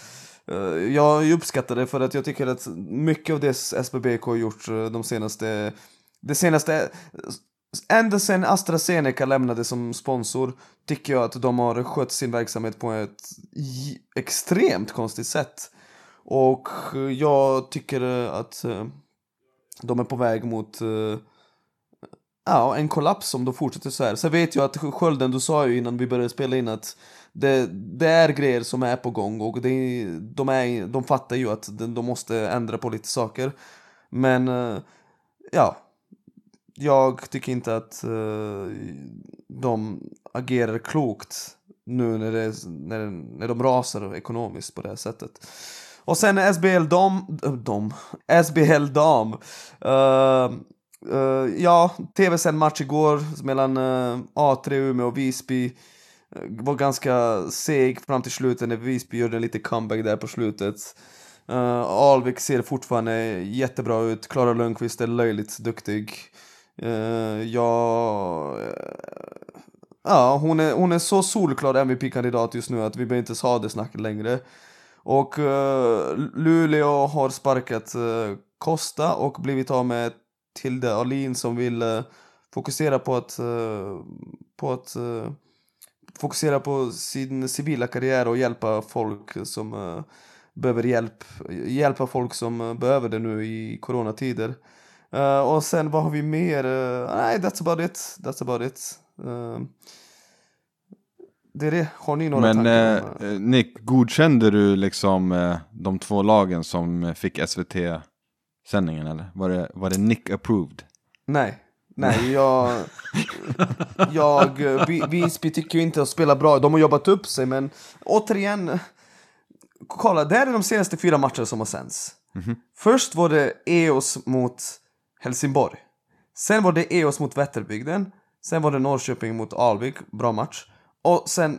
eh, jag uppskattar det för att jag tycker att mycket av det SBBK har gjort eh, de senaste... Det senaste... Eh, ända sen AstraZeneca lämnade som sponsor tycker jag att de har skött sin verksamhet på ett extremt konstigt sätt. Och jag tycker att de är på väg mot eh, ja, en kollaps om de fortsätter så här. Sen vet jag att Skölden, du sa ju innan vi började spela in att det, det är grejer som är på gång och det, de, är, de fattar ju att de måste ändra på lite saker. Men uh, ja, jag tycker inte att uh, de agerar klokt nu när, det, när, när de rasar ekonomiskt på det här sättet. Och sen SBL Dam, dam SBL Dam. Uh, uh, ja, tv-sänd match igår mellan eh, A3 Umeå och Visby var ganska seg fram till slutet när Visby gjorde en liten comeback där på slutet. Uh, Alvik ser fortfarande jättebra ut, Klara Lundqvist är löjligt duktig. Uh, ja, uh, ja hon, är, hon är så solklar MVP-kandidat just nu att vi behöver inte ha det snacket längre. Och eh, Luleå har sparkat eh, Costa och blivit av med Tilde Alin som vill eh, fokusera på att, på att fokusera på sin civila karriär och hjälpa folk som behöver hjälp. Hjälpa folk som behöver det nu i coronatider. Uh, och sen vad har vi mer? Nej, that's about it. That's about it det är det. Har ni några Men, tankar? Men Nick, godkände du liksom de två lagen som fick SVT-sändningen eller? Var det, var det Nick approved? Nej. Nej, jag... jag Visby tycker ju inte att spela bra. De har jobbat upp sig, men återigen... Kolla, det här är de senaste fyra matcherna som har sänds. Mm -hmm. Först var det EOS mot Helsingborg. Sen var det EOS mot Vätterbygden. Sen var det Norrköping mot Alvik, bra match. Och sen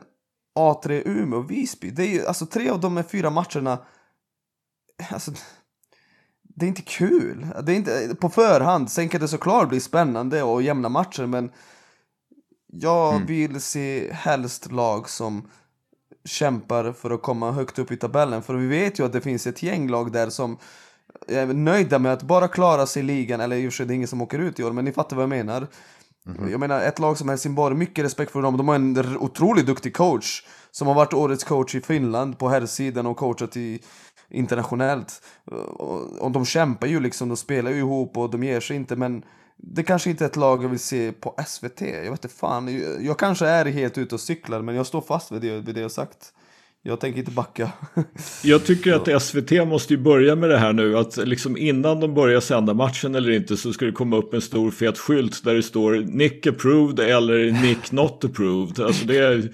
A3 Umeå och Visby. Det är ju, alltså tre av de här fyra matcherna... Alltså, det är inte kul. Det är inte, på förhand, sen kan det såklart bli spännande och jämna matcher men jag mm. vill se helst lag som kämpar för att komma högt upp i tabellen. För vi vet ju att det finns ett gäng lag där som är nöjda med att bara klara sig i ligan, eller i och för sig det är ingen som åker ut i år, men ni fattar vad jag menar. Mm -hmm. Jag menar ett lag som Helsingborg, mycket respekt för dem, de har en otroligt duktig coach som har varit årets coach i Finland på herrsidan och coachat i internationellt. Och de kämpar ju liksom, de spelar ju ihop och de ger sig inte men det kanske inte är ett lag jag vill se på SVT. Jag vet inte fan. Jag, jag kanske är helt ute och cyklar men jag står fast vid det, vid det jag sagt. Jag tänker inte backa. Jag tycker att SVT måste ju börja med det här nu. Att liksom innan de börjar sända matchen eller inte så ska det komma upp en stor fet skylt där det står Nick approved eller Nick not approved. Alltså det, är,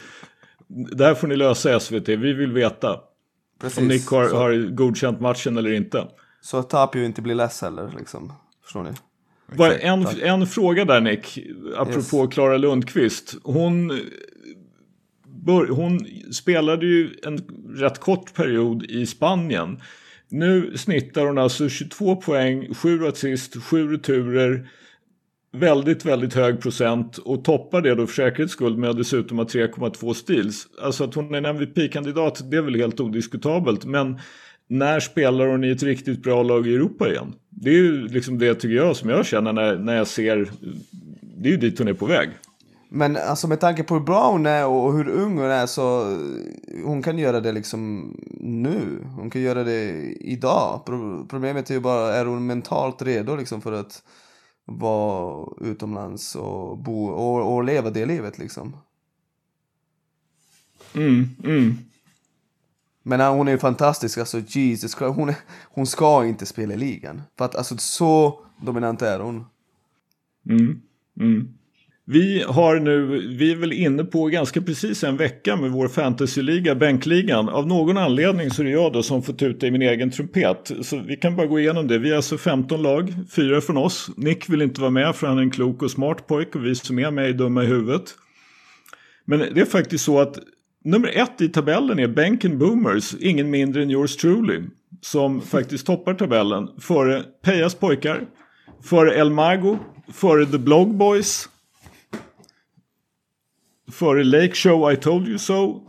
det här får ni lösa SVT. Vi vill veta Precis. om Nick har, så, har godkänt matchen eller inte. så att Tapio inte blir less heller, liksom. Förstår ni? Bara en, en fråga där Nick, apropå Klara Lundqvist. Hon, hon spelade ju en rätt kort period i Spanien. Nu snittar hon alltså 22 poäng, 7 assist, 7 returer. Väldigt, väldigt hög procent och toppar det då för säkerhets skull med att dessutom ha 3,2 steals. Alltså att hon är en MVP-kandidat, det är väl helt odiskutabelt. Men när spelar hon i ett riktigt bra lag i Europa igen? Det är ju liksom det tycker jag som jag känner när, när jag ser, det är ju dit hon är på väg. Men alltså med tanke på hur bra hon är och hur ung hon är så hon kan göra det liksom nu. Hon kan göra det idag. Pro- Problemet är ju bara, är hon mentalt redo liksom för att vara utomlands och bo och, och leva det livet liksom. Mm, mm. Men hon är ju fantastisk, alltså Jesus Christ. Hon, är, hon ska inte spela i ligan. För att alltså så dominant är hon. Mm, mm. Vi har nu, vi är väl inne på ganska precis en vecka med vår fantasyliga, bänkligan. Av någon anledning så är det jag då som får tuta i min egen trumpet. Så vi kan bara gå igenom det. Vi är alltså 15 lag, fyra från oss. Nick vill inte vara med för han är en klok och smart pojk och vi som är med är dumma i huvudet. Men det är faktiskt så att nummer ett i tabellen är Benken Boomers, ingen mindre än yours truly. Som faktiskt toppar tabellen före Pejas pojkar, före El Mago, före The Blog Boys, före Lake Show I Told You So,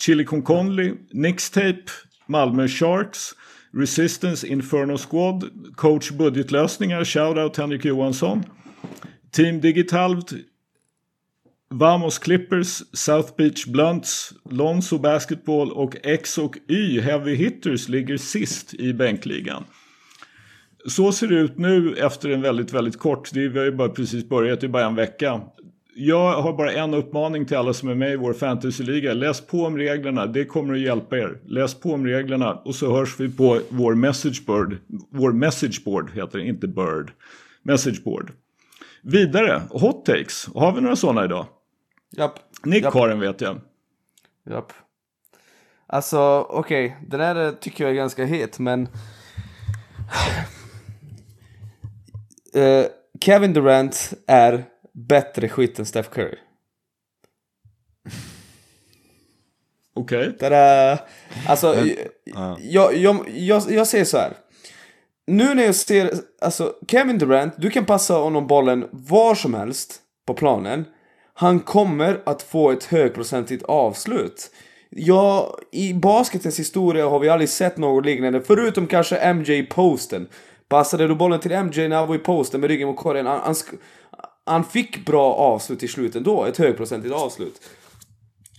Chili Con Conley, Nixtape, Malmö Sharks, Resistance Inferno Squad, Coach Budgetlösningar, Shoutout Henrik Johansson, Team Digitalvt, Vamos Clippers, South Beach Blunts, Lonzo Basketball och X och Y Heavy Hitters ligger sist i bänkligan. Så ser det ut nu efter en väldigt, väldigt kort, det är, vi har ju bara precis börjat, det är bara en vecka. Jag har bara en uppmaning till alla som är med i vår fantasyliga. Läs på om reglerna, det kommer att hjälpa er. Läs på om reglerna och så hörs vi på vår messageboard. Vår messageboard heter det, inte bird. Messageboard. Vidare, hot takes. Har vi några sådana idag? Japp. Nick Japp. har en vet jag. Japp. Alltså, okej. Den här eh, tycker jag är ganska het, men... Eh, Kevin Durant är bättre skytt än Steph Curry. Okej. Tada! Alltså, ja. jag, jag, jag, jag säger så här. Nu när jag ser, alltså Kevin Durant, du kan passa honom bollen var som helst på planen. Han kommer att få ett högprocentigt avslut. Ja, i basketens historia har vi aldrig sett något liknande, förutom kanske MJ i posten. Passade du bollen till MJ när han var i posten med ryggen mot korgen, han, han, han fick bra avslut i slutet ändå, ett högprocentigt avslut.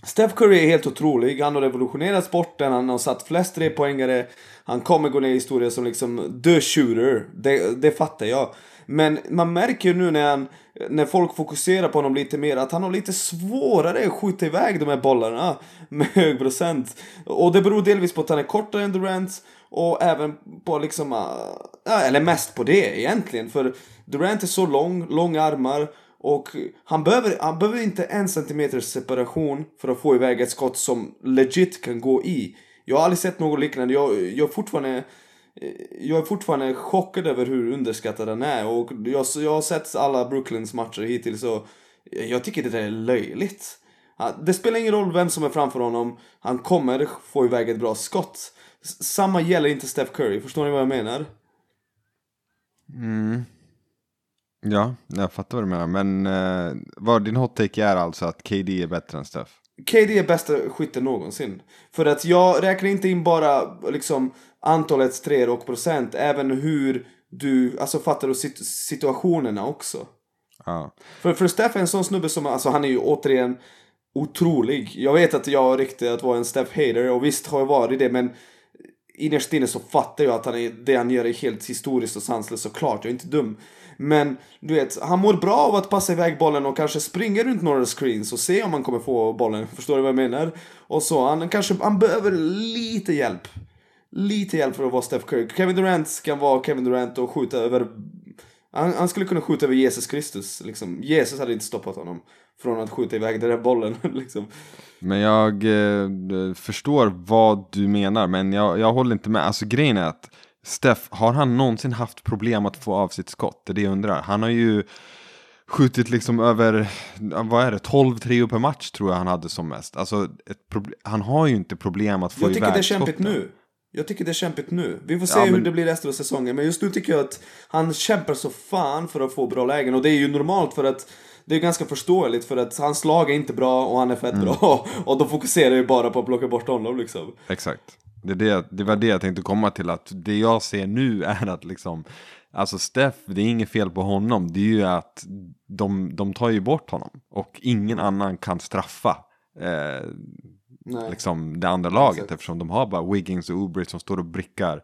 Steph Curry är helt otrolig. Han har revolutionerat sporten, han har satt flest trepoängare. Han kommer gå ner i historien som liksom the shooter. Det, det fattar jag. Men man märker ju nu när, han, när folk fokuserar på honom lite mer att han har lite svårare att skjuta iväg de här bollarna med hög procent. Och det beror delvis på att han är kortare än Durant och även på liksom, ja, eller mest på det egentligen. För Durant är så lång, långa armar och han behöver, han behöver inte en centimeters separation för att få iväg ett skott som legit kan gå i. Jag har aldrig sett något liknande. Jag, jag är fortfarande eh, jag är fortfarande chockad över hur underskattad han är och jag, jag har sett alla Brooklyns matcher hittills och jag tycker det där är löjligt. Det spelar ingen roll vem som är framför honom, han kommer få iväg ett bra skott. Samma gäller inte Steph Curry, förstår ni vad jag menar? Mm. Ja, jag fattar vad du menar. Men eh, vad din hot take är alltså att KD är bättre än Steph? KD är bästa skytten någonsin. För att jag räknar inte in bara liksom antalet treor och procent, även hur du, alltså fattar du sit- situationerna också. Ja. För, för Steph är en sån snubbe som, alltså han är ju återigen otrolig. Jag vet att jag riktigt att vara en Steph hater och visst har jag varit det men innerst inne så fattar jag att han är, det han gör är helt historiskt och sanslöst såklart, jag är inte dum. Men du vet, han mår bra av att passa iväg bollen och kanske springa runt några screens och se om han kommer få bollen. Förstår du vad jag menar? Och så, han kanske, han behöver lite hjälp. Lite hjälp för att vara Steph Curry. Kevin Durant ska vara Kevin Durant och skjuta över... Han, han skulle kunna skjuta över Jesus Kristus liksom. Jesus hade inte stoppat honom från att skjuta iväg den där bollen liksom. Men jag eh, förstår vad du menar, men jag, jag håller inte med. Alltså grejen är att Steff, har han någonsin haft problem att få av sitt skott? Det är det jag undrar. Han har ju skjutit liksom över, vad är det, 12 treor per match tror jag han hade som mest. Alltså, han har ju inte problem att få iväg skotten. Jag tycker det är kämpigt nu. Jag tycker det är kämpigt nu. Vi får se ja, men... hur det blir resten av säsongen. Men just nu tycker jag att han kämpar så fan för att få bra lägen. Och det är ju normalt för att det är ganska förståeligt för att hans lag är inte bra och han är fett mm. bra. Och då fokuserar ju bara på att plocka bort honom liksom. Exakt. Det, det, det var det jag tänkte komma till, att det jag ser nu är att liksom Alltså Steff, det är inget fel på honom, det är ju att de, de tar ju bort honom och ingen annan kan straffa eh, liksom det andra laget Exakt. eftersom de har bara Wiggins och Ubrit som står och brickar.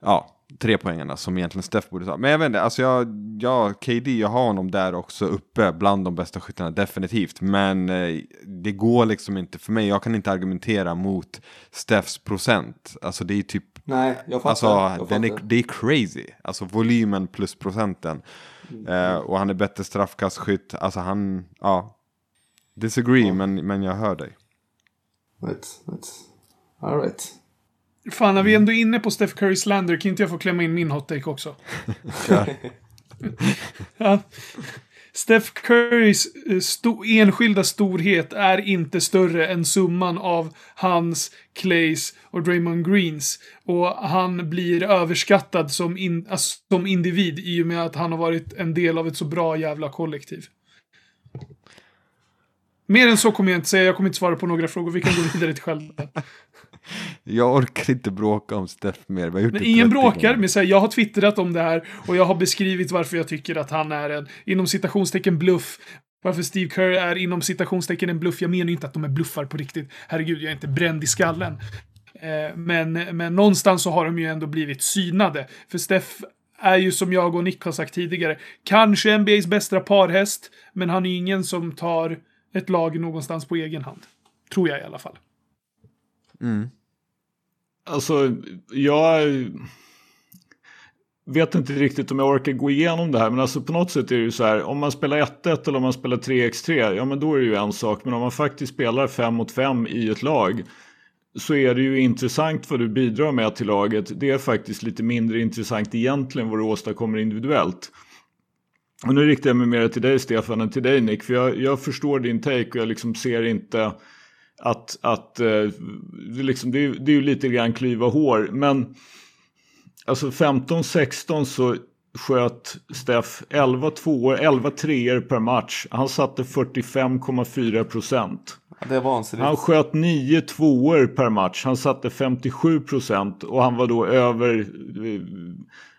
Ja, tre poängarna som egentligen Steff borde ta. Men jag vet inte, alltså jag, jag, KD, jag har honom där också uppe bland de bästa skyttarna, definitivt. Men eh, det går liksom inte för mig, jag kan inte argumentera mot Steffs procent. Alltså det är typ... Nej, jag fattar. Alltså, jag den är, det är crazy. Alltså volymen plus procenten. Mm. Eh, och han är bättre straffkastskytt. Alltså han, ja. Disagree, ja. men, men jag hör dig. Right, right. All right. Fan, när vi ändå är inne på Steph Curry slander, kan inte jag få klämma in min hot take också? ja. Steph Currys eh, sto enskilda storhet är inte större än summan av hans, Clays och Draymond Greens. Och han blir överskattad som, in alltså, som individ i och med att han har varit en del av ett så bra jävla kollektiv. Mer än så kommer jag inte säga, jag kommer inte svara på några frågor. Vi kan gå vidare till själva. Jag orkar inte bråka om Steff mer. Men ingen bråkar, men så här, jag har twittrat om det här och jag har beskrivit varför jag tycker att han är en, inom citationstecken, bluff. Varför Steve Kerr är inom citationstecken en bluff. Jag menar ju inte att de är bluffar på riktigt. Herregud, jag är inte bränd i skallen. Eh, men, men någonstans så har de ju ändå blivit synade. För Steff är ju som jag och Nick har sagt tidigare, kanske NBAs bästa parhäst, men han är ingen som tar ett lag någonstans på egen hand. Tror jag i alla fall. Mm. Alltså, jag vet inte riktigt om jag orkar gå igenom det här. Men alltså på något sätt är det ju så här. Om man spelar 1-1 eller om man spelar 3x3. Ja men då är det ju en sak. Men om man faktiskt spelar 5 mot 5 i ett lag. Så är det ju intressant vad du bidrar med till laget. Det är faktiskt lite mindre intressant egentligen vad du åstadkommer individuellt. Och nu riktar jag mig mer till dig Stefan än till dig Nick. För jag, jag förstår din take och jag liksom ser inte att, att eh, det, liksom, det, är, det är ju lite grann klyva hår. Men alltså 15-16 så sköt Steff 11 tvåor, 11 treor per match. Han satte 45,4 procent. Var Han sköt 9 tvåor per match. Han satte 57 procent och han var då över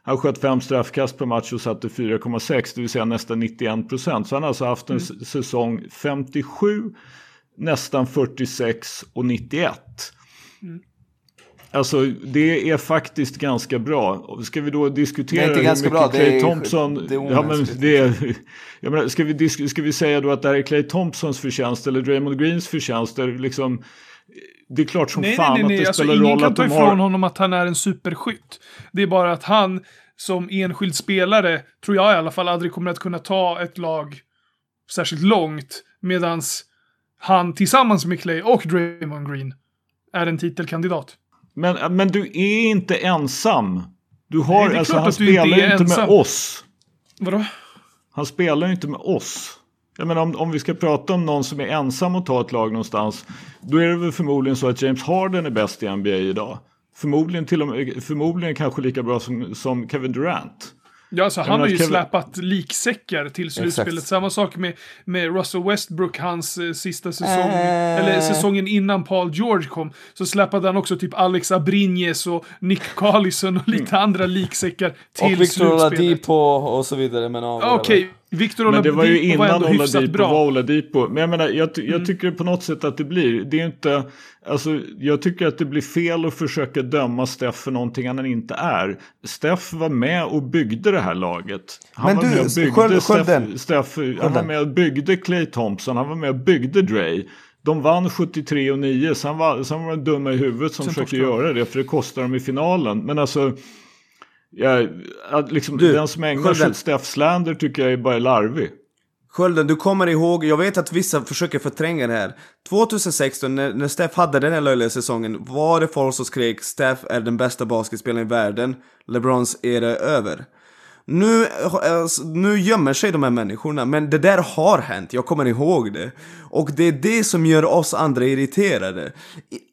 han sköt fem straffkast per match och satte 4,6 det vill säga nästan 91 procent. Så han har alltså haft en mm. säsong 57, nästan 46 och 91. Mm. Alltså det är faktiskt ganska bra. Ska vi då diskutera det är inte ganska bra, Clay det är, Thompson... Det är ja, men det är, jag menar, ska, vi ska vi säga då att det här är Clay Thompsons förtjänst eller Draymond Greens förtjänst? Liksom, det är klart som nej, fan nej, nej, att det alltså, spelar roll att de har... Ingen kan ta ifrån honom att han är en superskytt. Det är bara att han som enskild spelare, tror jag i alla fall, aldrig kommer att kunna ta ett lag särskilt långt. Medans han tillsammans med Clay och Draymond Green är en titelkandidat. Men, men du är inte ensam. Du har, Nej, alltså han spelar ju inte ensam. med oss. Vadå? Han spelar ju inte med oss. Jag menar om, om vi ska prata om någon som är ensam och ta ett lag någonstans. Då är det väl förmodligen så att James Harden är bäst i NBA idag. Förmodligen, till och med, förmodligen kanske lika bra som, som Kevin Durant. Ja, alltså, han har ju Kevin... släpat liksäckar till slutspelet. Exakt. Samma sak med, med Russell Westbrook, hans eh, sista säsong. Äh... Eller säsongen innan Paul George kom. Så släpade han också typ Alex Abrinjes och Nick Collison och lite mm. andra liksäckar till och Victor slutspelet. Oladipo och så vidare. Okej, okay. Victor Men det var ju Oladipo var innan ändå hyfsat Oladipo bra. var Oladipo. Men jag menar, jag, jag Mm. tycker på något sätt att det blir. Det är inte, alltså jag tycker att det blir fel att försöka döma Steff för någonting han inte är. Steff var med och byggde det här laget. Han Men var du, med och byggde Skölden. Steff, Steff, han var med och byggde Clay Thompson, han var med och byggde Dre. De vann 73 och 9, sen var, sen var de dumma i huvudet som Sen försökte göra det, för det kostar dem i finalen. Men alltså, ja, att liksom, Du, den som ägnar sig åt Steff Slander tycker jag är bara larvig. Skölden, du kommer ihåg, jag vet att vissa försöker förtränga det här. 2016, när, när Steph hade den här löjliga säsongen, var det folk som skrek Steph är den bästa basketspelaren i världen, LeBrons era är över. Nu, eh, nu gömmer sig de här människorna, men det där har hänt, jag kommer ihåg det. Och det är det som gör oss andra irriterade.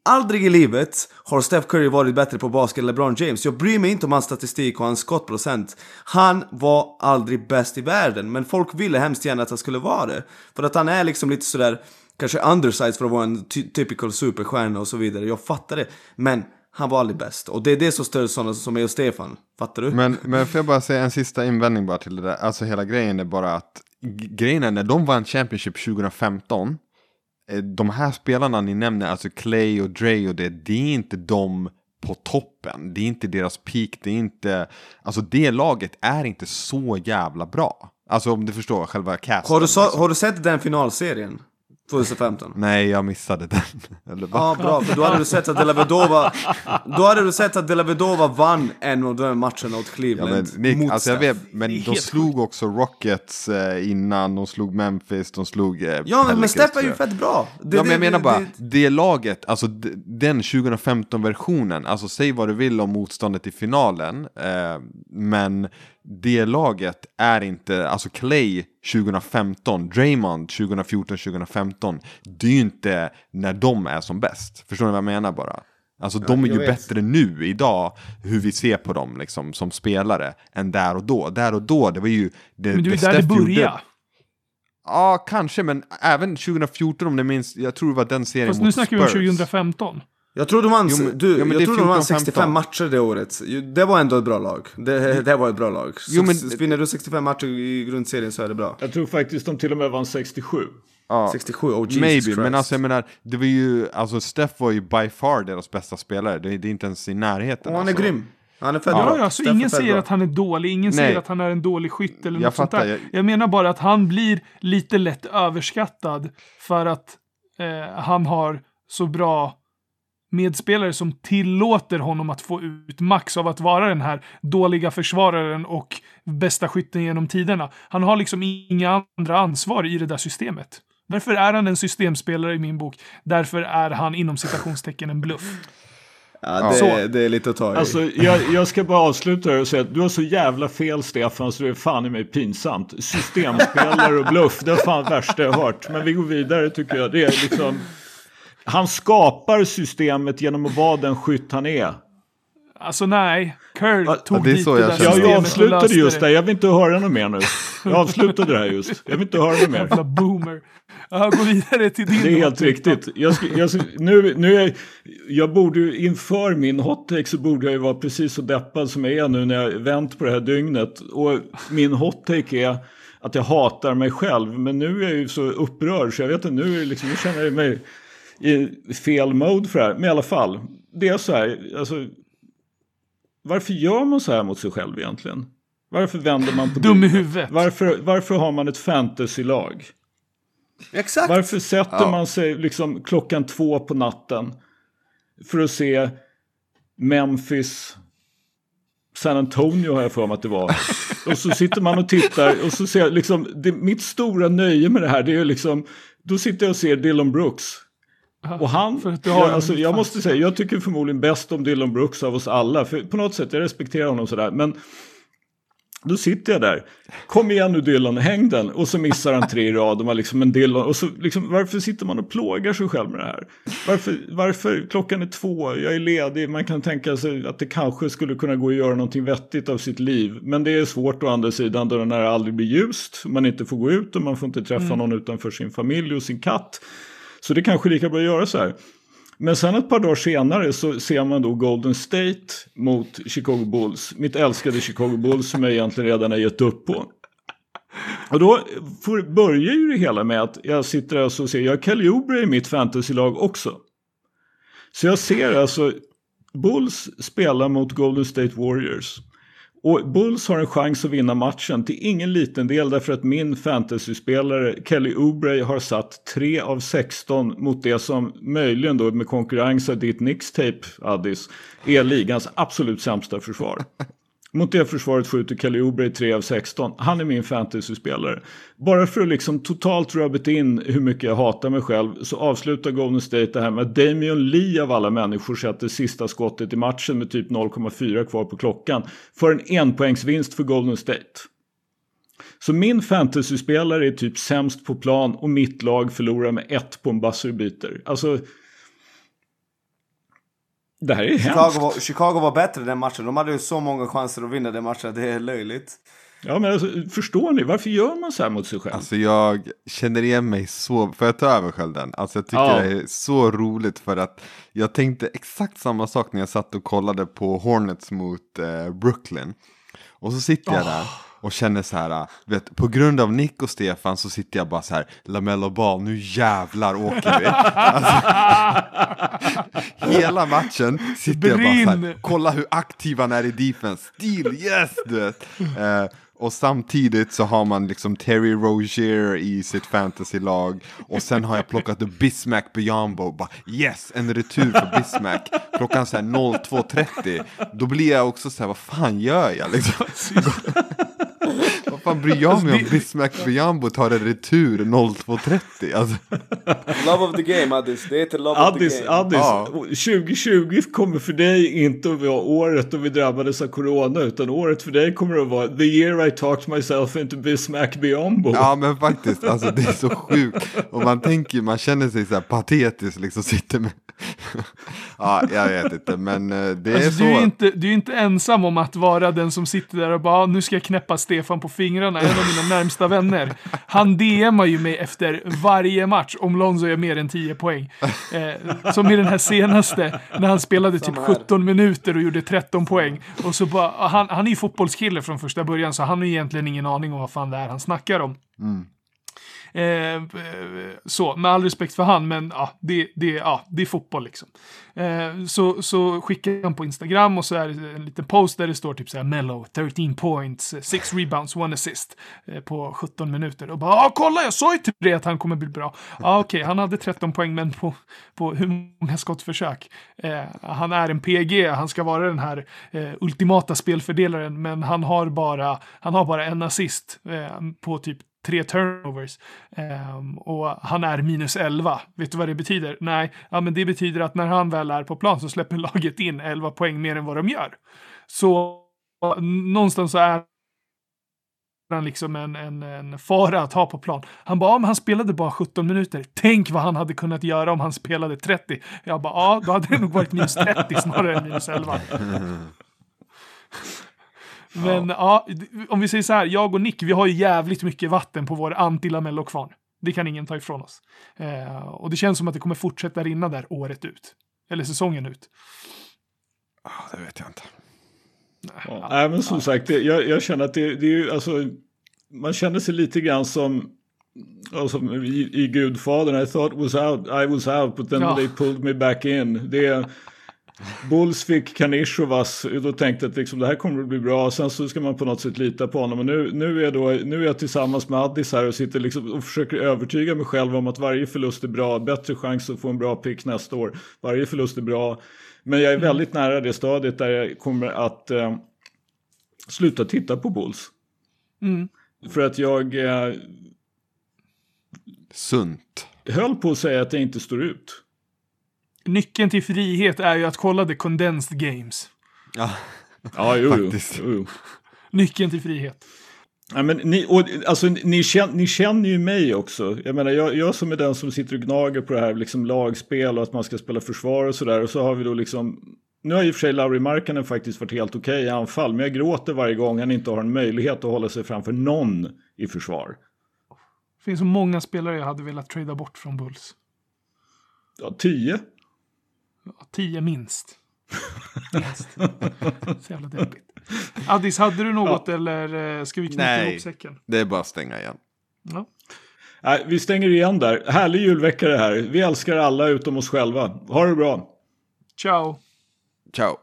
Aldrig i livet har Steph Curry varit bättre på basket än LeBron James. Jag bryr mig inte om hans statistik och hans skottprocent. Han var aldrig bäst i världen, men folk ville hemskt gärna att han skulle vara det. För att han är liksom lite sådär, kanske undersized för att vara en ty- typical superstjärna och så vidare. Jag fattar det. Men han var aldrig bäst. Och det är det som stör sådana som mig och Stefan. Fattar du? Men, men får jag bara säga en sista invändning bara till det där. Alltså hela grejen är bara att grejen är när de vann Championship 2015. eh, De här spelarna ni nämner, alltså Clay och Dre och det, det är inte de på toppen. Det är inte deras peak, det är inte, alltså det laget är inte så jävla bra. Alltså om du förstår själva casten. Har du, sa, liksom. har du sett den finalserien? 2015? Nej, jag missade den. Eller va? Ja, bra. För då hade du sett att Delavedova... Då hade du sett att Delavedova vann en av de matcherna åt Ja, Cleveland. men, Nick, mot alltså jag vet, men Det de slog också Rockets eh, innan, de slog Memphis, de slog eh, Ja, men, men Pelicans, Steph är ju fett bra. Det- ja, men jag det- menar bara, det- det laget, alltså den 2015-versionen, alltså säg vad du vill om motståndet i finalen, eh, men det laget är inte, alltså Clay 2015, Draymond 2014-2015, det är ju inte när de är som bäst. Förstår ni vad jag menar bara? Alltså de är ju vet. bättre nu, idag, hur vi ser på dem liksom, som spelare, än där och då. Där och då, det var ju... Det, Men det är det där det Steph gjorde- började. Ja, kanske, men även 2014 om det minns, jag tror det var den serien Fast mot nu snackar vi om Spurs. 2015. Jag tror de vann, Jo, men- du, men jag tror de vann 14-15. 65 matcher det året. Det var ändå ett bra lag. Det, det var ett bra lag. Jo, men- Så Vinner du 65 matcher i grundserien så är det bra. Jag tror faktiskt de till och med vann 67. Ja. 67, oh Jesus Maybe, Christ. men alltså jag menar, det var ju, alltså Steph var ju by far deras bästa spelare, det, det är inte ens i närheten. Och han är alltså. grym. Han är fett Ja, bra. ja, så Steph är ingen säger bra. att han är dålig, ingen Nej. säger att han är en dålig skytt eller Jag något sånt fattar, där. jag- Jag... menar bara att han blir lite lätt överskattad för att eh, han har så bra medspelare som tillåter honom att få ut max av att vara den här dåliga försvararen och bästa skytten genom tiderna. Han har liksom inga andra ansvar i det där systemet. Därför är han en systemspelare i min bok. Därför är han inom citationstecken en bluff. Ja, det, det är lite att ta i. Alltså, jag, jag ska bara avsluta och säga att du har så jävla fel Stefan så det är fan i mig pinsamt. Systemspelare och bluff, det är fan värsta jag hört. Men vi går vidare tycker jag. Det är liksom... Han skapar systemet genom att vara den skytt han är. Alltså nej, Curl tog det är dit så det jag där. Ja, jag och avslutade just det. Jag vill inte höra något mer nu. Jag avslutade det här just. Jag vill inte höra något mer. Jävla boomer. Jag går vidare till din Det är helt riktigt. Jag, ska, jag, ska, nu, nu är, jag borde ju inför min hot take så borde jag ju vara precis så deppad som jag är nu när jag vänt på det här dygnet. Och min hot take är att jag hatar mig själv. Men nu är jag ju så upprörd så jag vet inte, nu, liksom, nu känner jag mig i fel mode för det här. Men i alla fall, det är så här, alltså, varför gör man så här mot sig själv egentligen? Varför vänder man på Dum i huvudet. Varför, varför har man ett fantasylag? Exakt! Varför sätter man sig liksom klockan två på natten för att se Memphis, San Antonio har jag för mig att det var. Och så sitter man och tittar och så ser jag liksom, det, mitt stora nöje med det här det är ju liksom, då sitter jag och ser Dylan Brooks. Och han, för att du har alltså, jag måste säga, jag tycker förmodligen bäst om Dylan Brooks av oss alla. För på något sätt, jag respekterar honom sådär. Men då sitter jag där. Kom igen nu Dylan, häng den. Och så missar han tre i rad. Och, man liksom en Dylan, och så liksom, varför sitter man och plågar sig själv med det här? Varför, varför klockan är två, jag är ledig. Man kan tänka sig att det kanske skulle kunna gå att göra någonting vettigt av sitt liv. Men det är svårt å andra sidan då när det aldrig blir ljust. Man inte får gå ut och man får inte träffa någon utanför sin familj och sin katt. Så det kanske är lika bra att göra så här. Men sen ett par dagar senare så ser man då Golden State mot Chicago Bulls. Mitt älskade Chicago Bulls som jag egentligen redan har gett upp på. Och då för, börjar ju det hela med att jag sitter alltså och ser, jag har Kelly Oubre i mitt fantasylag också. Så jag ser alltså Bulls spela mot Golden State Warriors. Och Bulls har en chans att vinna matchen till ingen liten del därför att min fantasyspelare Kelly Oubre har satt 3 av 16 mot det som möjligen då med konkurrens av ditt Nix-tape Addis är ligans absolut sämsta försvar. Mot det försvaret skjuter Kelly Oubre 3 av 16. Han är min fantasyspelare. Bara för att liksom totalt rub in hur mycket jag hatar mig själv så avslutar Golden State det här med att Damian Lee av alla människor sätter sista skottet i matchen med typ 0,4 kvar på klockan. För en enpoängsvinst för Golden State. Så min fantasyspelare är typ sämst på plan och mitt lag förlorar med ett på en buzzerbeater. Alltså det här är Chicago hemskt. var, Chicago var bättre den matchen. De hade ju så många chanser att vinna den matchen. Det är löjligt. Ja, men alltså, förstår ni? Varför gör man så här mot sig själv? Alltså jag känner igen mig så, får jag ta över själv den? Alltså jag tycker Ja. det är så roligt för att jag tänkte exakt samma sak när jag satt och kollade på Hornets mot eh, Brooklyn. Och så sitter jag där och känner så här, vet, på grund av Nick och Stefan så sitter jag bara så här, Lamello Ball, nu jävlar åker vi. Alltså, hela matchen sitter jag bara så här, kolla hur aktiv han är i defense, steal, yes! Du vet. Eh, och samtidigt så har man liksom Terry Rozier i sitt fantasylag. Och sen har jag plockat upp Bismack Biyombo. Bara yes, en retur för Bismack. Klockan så här 02.30. Då blir jag också så här, vad fan gör jag liksom? fan bryr jag mig om Bismack Biyombo tar en retur 02.30? Alltså, Love of the game Addis. Det heter Love of the Addis, game. Addis Ja. 2020 kommer för dig inte att vara året då vi drabbades av corona utan året för dig kommer att vara the year I talked myself into Bismack Biyombo. Ja men faktiskt, alltså det är så sjukt. Och man tänker, man känner sig så här patetisk liksom, sitter med... ja, jag vet inte, men eh, det är Alltså, så. du, är inte, du är inte ensam om att vara den som sitter där och bara "Ah, nu ska jag knäppa Stefan på fingrarna, en av mina närmsta vänner. Han DMar ju mig efter varje match om Lonzo gör mer än 10 poäng. Eh, som i den här senaste, när han spelade typ Samma här. 17 minuter och gjorde 13 poäng. Och så bara, ah, han, han är ju fotbollskille från första början så han har egentligen ingen aning om vad fan det är han snackar om. Eh, eh, så, med all respekt för han, men ja, det, det, ja, det är fotboll liksom. Eh, så, så skickar han på Instagram och så är det en liten post där det står typ så här Mello 13 points, 6 rebounds, 1 assist eh, på 17 minuter. Och bara ah, kolla, jag sa ju typ till dig att han kommer bli bra. Ja, ah, okej, han hade 13 poäng, men på, på hur många skottförsök? Eh, han är en PG, han ska vara den här eh, ultimata spelfördelaren, men han har bara, han har bara en assist eh, på typ tre turnovers. Um, och han är minus 11. Vet du vad det betyder? Nej, ja, men det betyder att när han väl är på plan så släpper laget in 11 poäng mer än vad de gör. Så någonstans så är han liksom en, en, en fara att ha på plan. Han bara, ja, men han spelade bara 17 minuter. Tänk vad han hade kunnat göra om han spelade 30. Jag bara, ja, då hade det nog varit minus 30 snarare än minus 11. Men ja. om vi säger så här, jag och Nick, vi har ju jävligt mycket vatten på vår anti-lamello-kvarn. Det kan ingen ta ifrån oss. Eh, och det känns som att det kommer fortsätta rinna där året ut. Eller säsongen ut. Ja, det vet jag inte. Ja, nej, men som sagt, det, jag, jag känner att det, det är ju alltså, man känner sig lite grann som, ja, som i, i Gudfadern, I thought was out, I was out, but then Ja. they pulled me back in. Det, Bulls fick Kanishovas, då tänkte jag att liksom, det här kommer att bli bra, sen så ska man på något sätt lita på honom. Och nu, nu, är, jag då, nu är jag tillsammans med Addis här och sitter liksom och försöker övertyga mig själv om att varje förlust är bra, bättre chans att få en bra pick nästa år, varje förlust är bra. Men jag är väldigt nära det stadiet där jag kommer att eh, sluta titta på Bulls. Mm. För att jag eh, Sunt. höll på att säga att jag inte står ut. Nyckeln till frihet är ju att kolla the condensed games. Ja, Ja, jo, Faktiskt. jo, jo. Nyckeln till frihet. Ja, men ni, och, alltså, ni, känner, ni känner ju mig också. Jag menar, jag, jag som är den som sitter och gnager på det här liksom, lagspel och att man ska spela försvar och sådär. Och så har vi då liksom... Nu har i och för sig Lauri Markkanen faktiskt varit helt okej i anfall. Men jag gråter varje gång han inte har en möjlighet att hålla sig framför någon i försvar. Det finns så många spelare jag hade velat trada bort från Bulls. Ja, tio. Ja, Tio minst. minst. Så jävla deppigt. Addis, hade du något eller eh, ska vi knyta Nej. ihop säcken? Det är bara att stänga igen. Ja. Nej, vi stänger igen där. Härlig julvecka det här. Vi älskar alla utom oss själva. Ha det bra. Ciao! Ciao.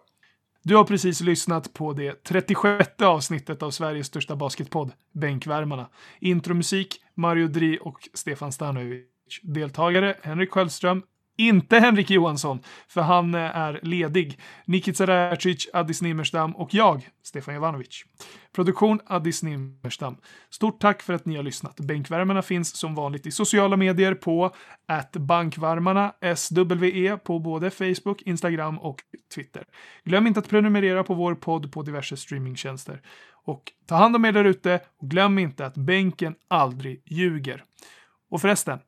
Du har precis lyssnat på det 36 avsnittet av Sveriges största basketpodd, Bänkvärmarna. Intromusik, Mario Dri och Stefan Stanovic. Deltagare, Henrik Sköldström. Inte Henrik Johansson, för han eh, är ledig. Nikica Racic, Addis Nimmerstam och jag, Stefan Jovanovic. Produktion Addis Nimmerstam. Stort tack för att ni har lyssnat. Bänkvärmarna finns som vanligt i sociala medier på bankvarmarna, SWE, på både Facebook, Instagram och Twitter. Glöm inte att prenumerera på vår podd på diverse streamingtjänster. Och ta hand om er där ute och glöm inte att bänken aldrig ljuger. Och förresten,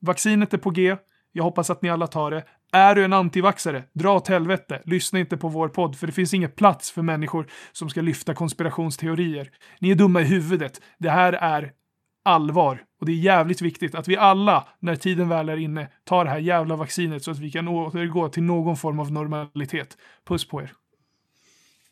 vaccinet är på G. Jag hoppas att ni alla tar det. Är du en antivaxare, dra åt helvete. Lyssna inte på vår podd, för det finns ingen plats för människor som ska lyfta konspirationsteorier. Ni är dumma i huvudet. Det här är allvar. Och det är jävligt viktigt att vi alla, när tiden väl är inne, tar det här jävla vaccinet så att vi kan återgå till någon form av normalitet. Puss på er.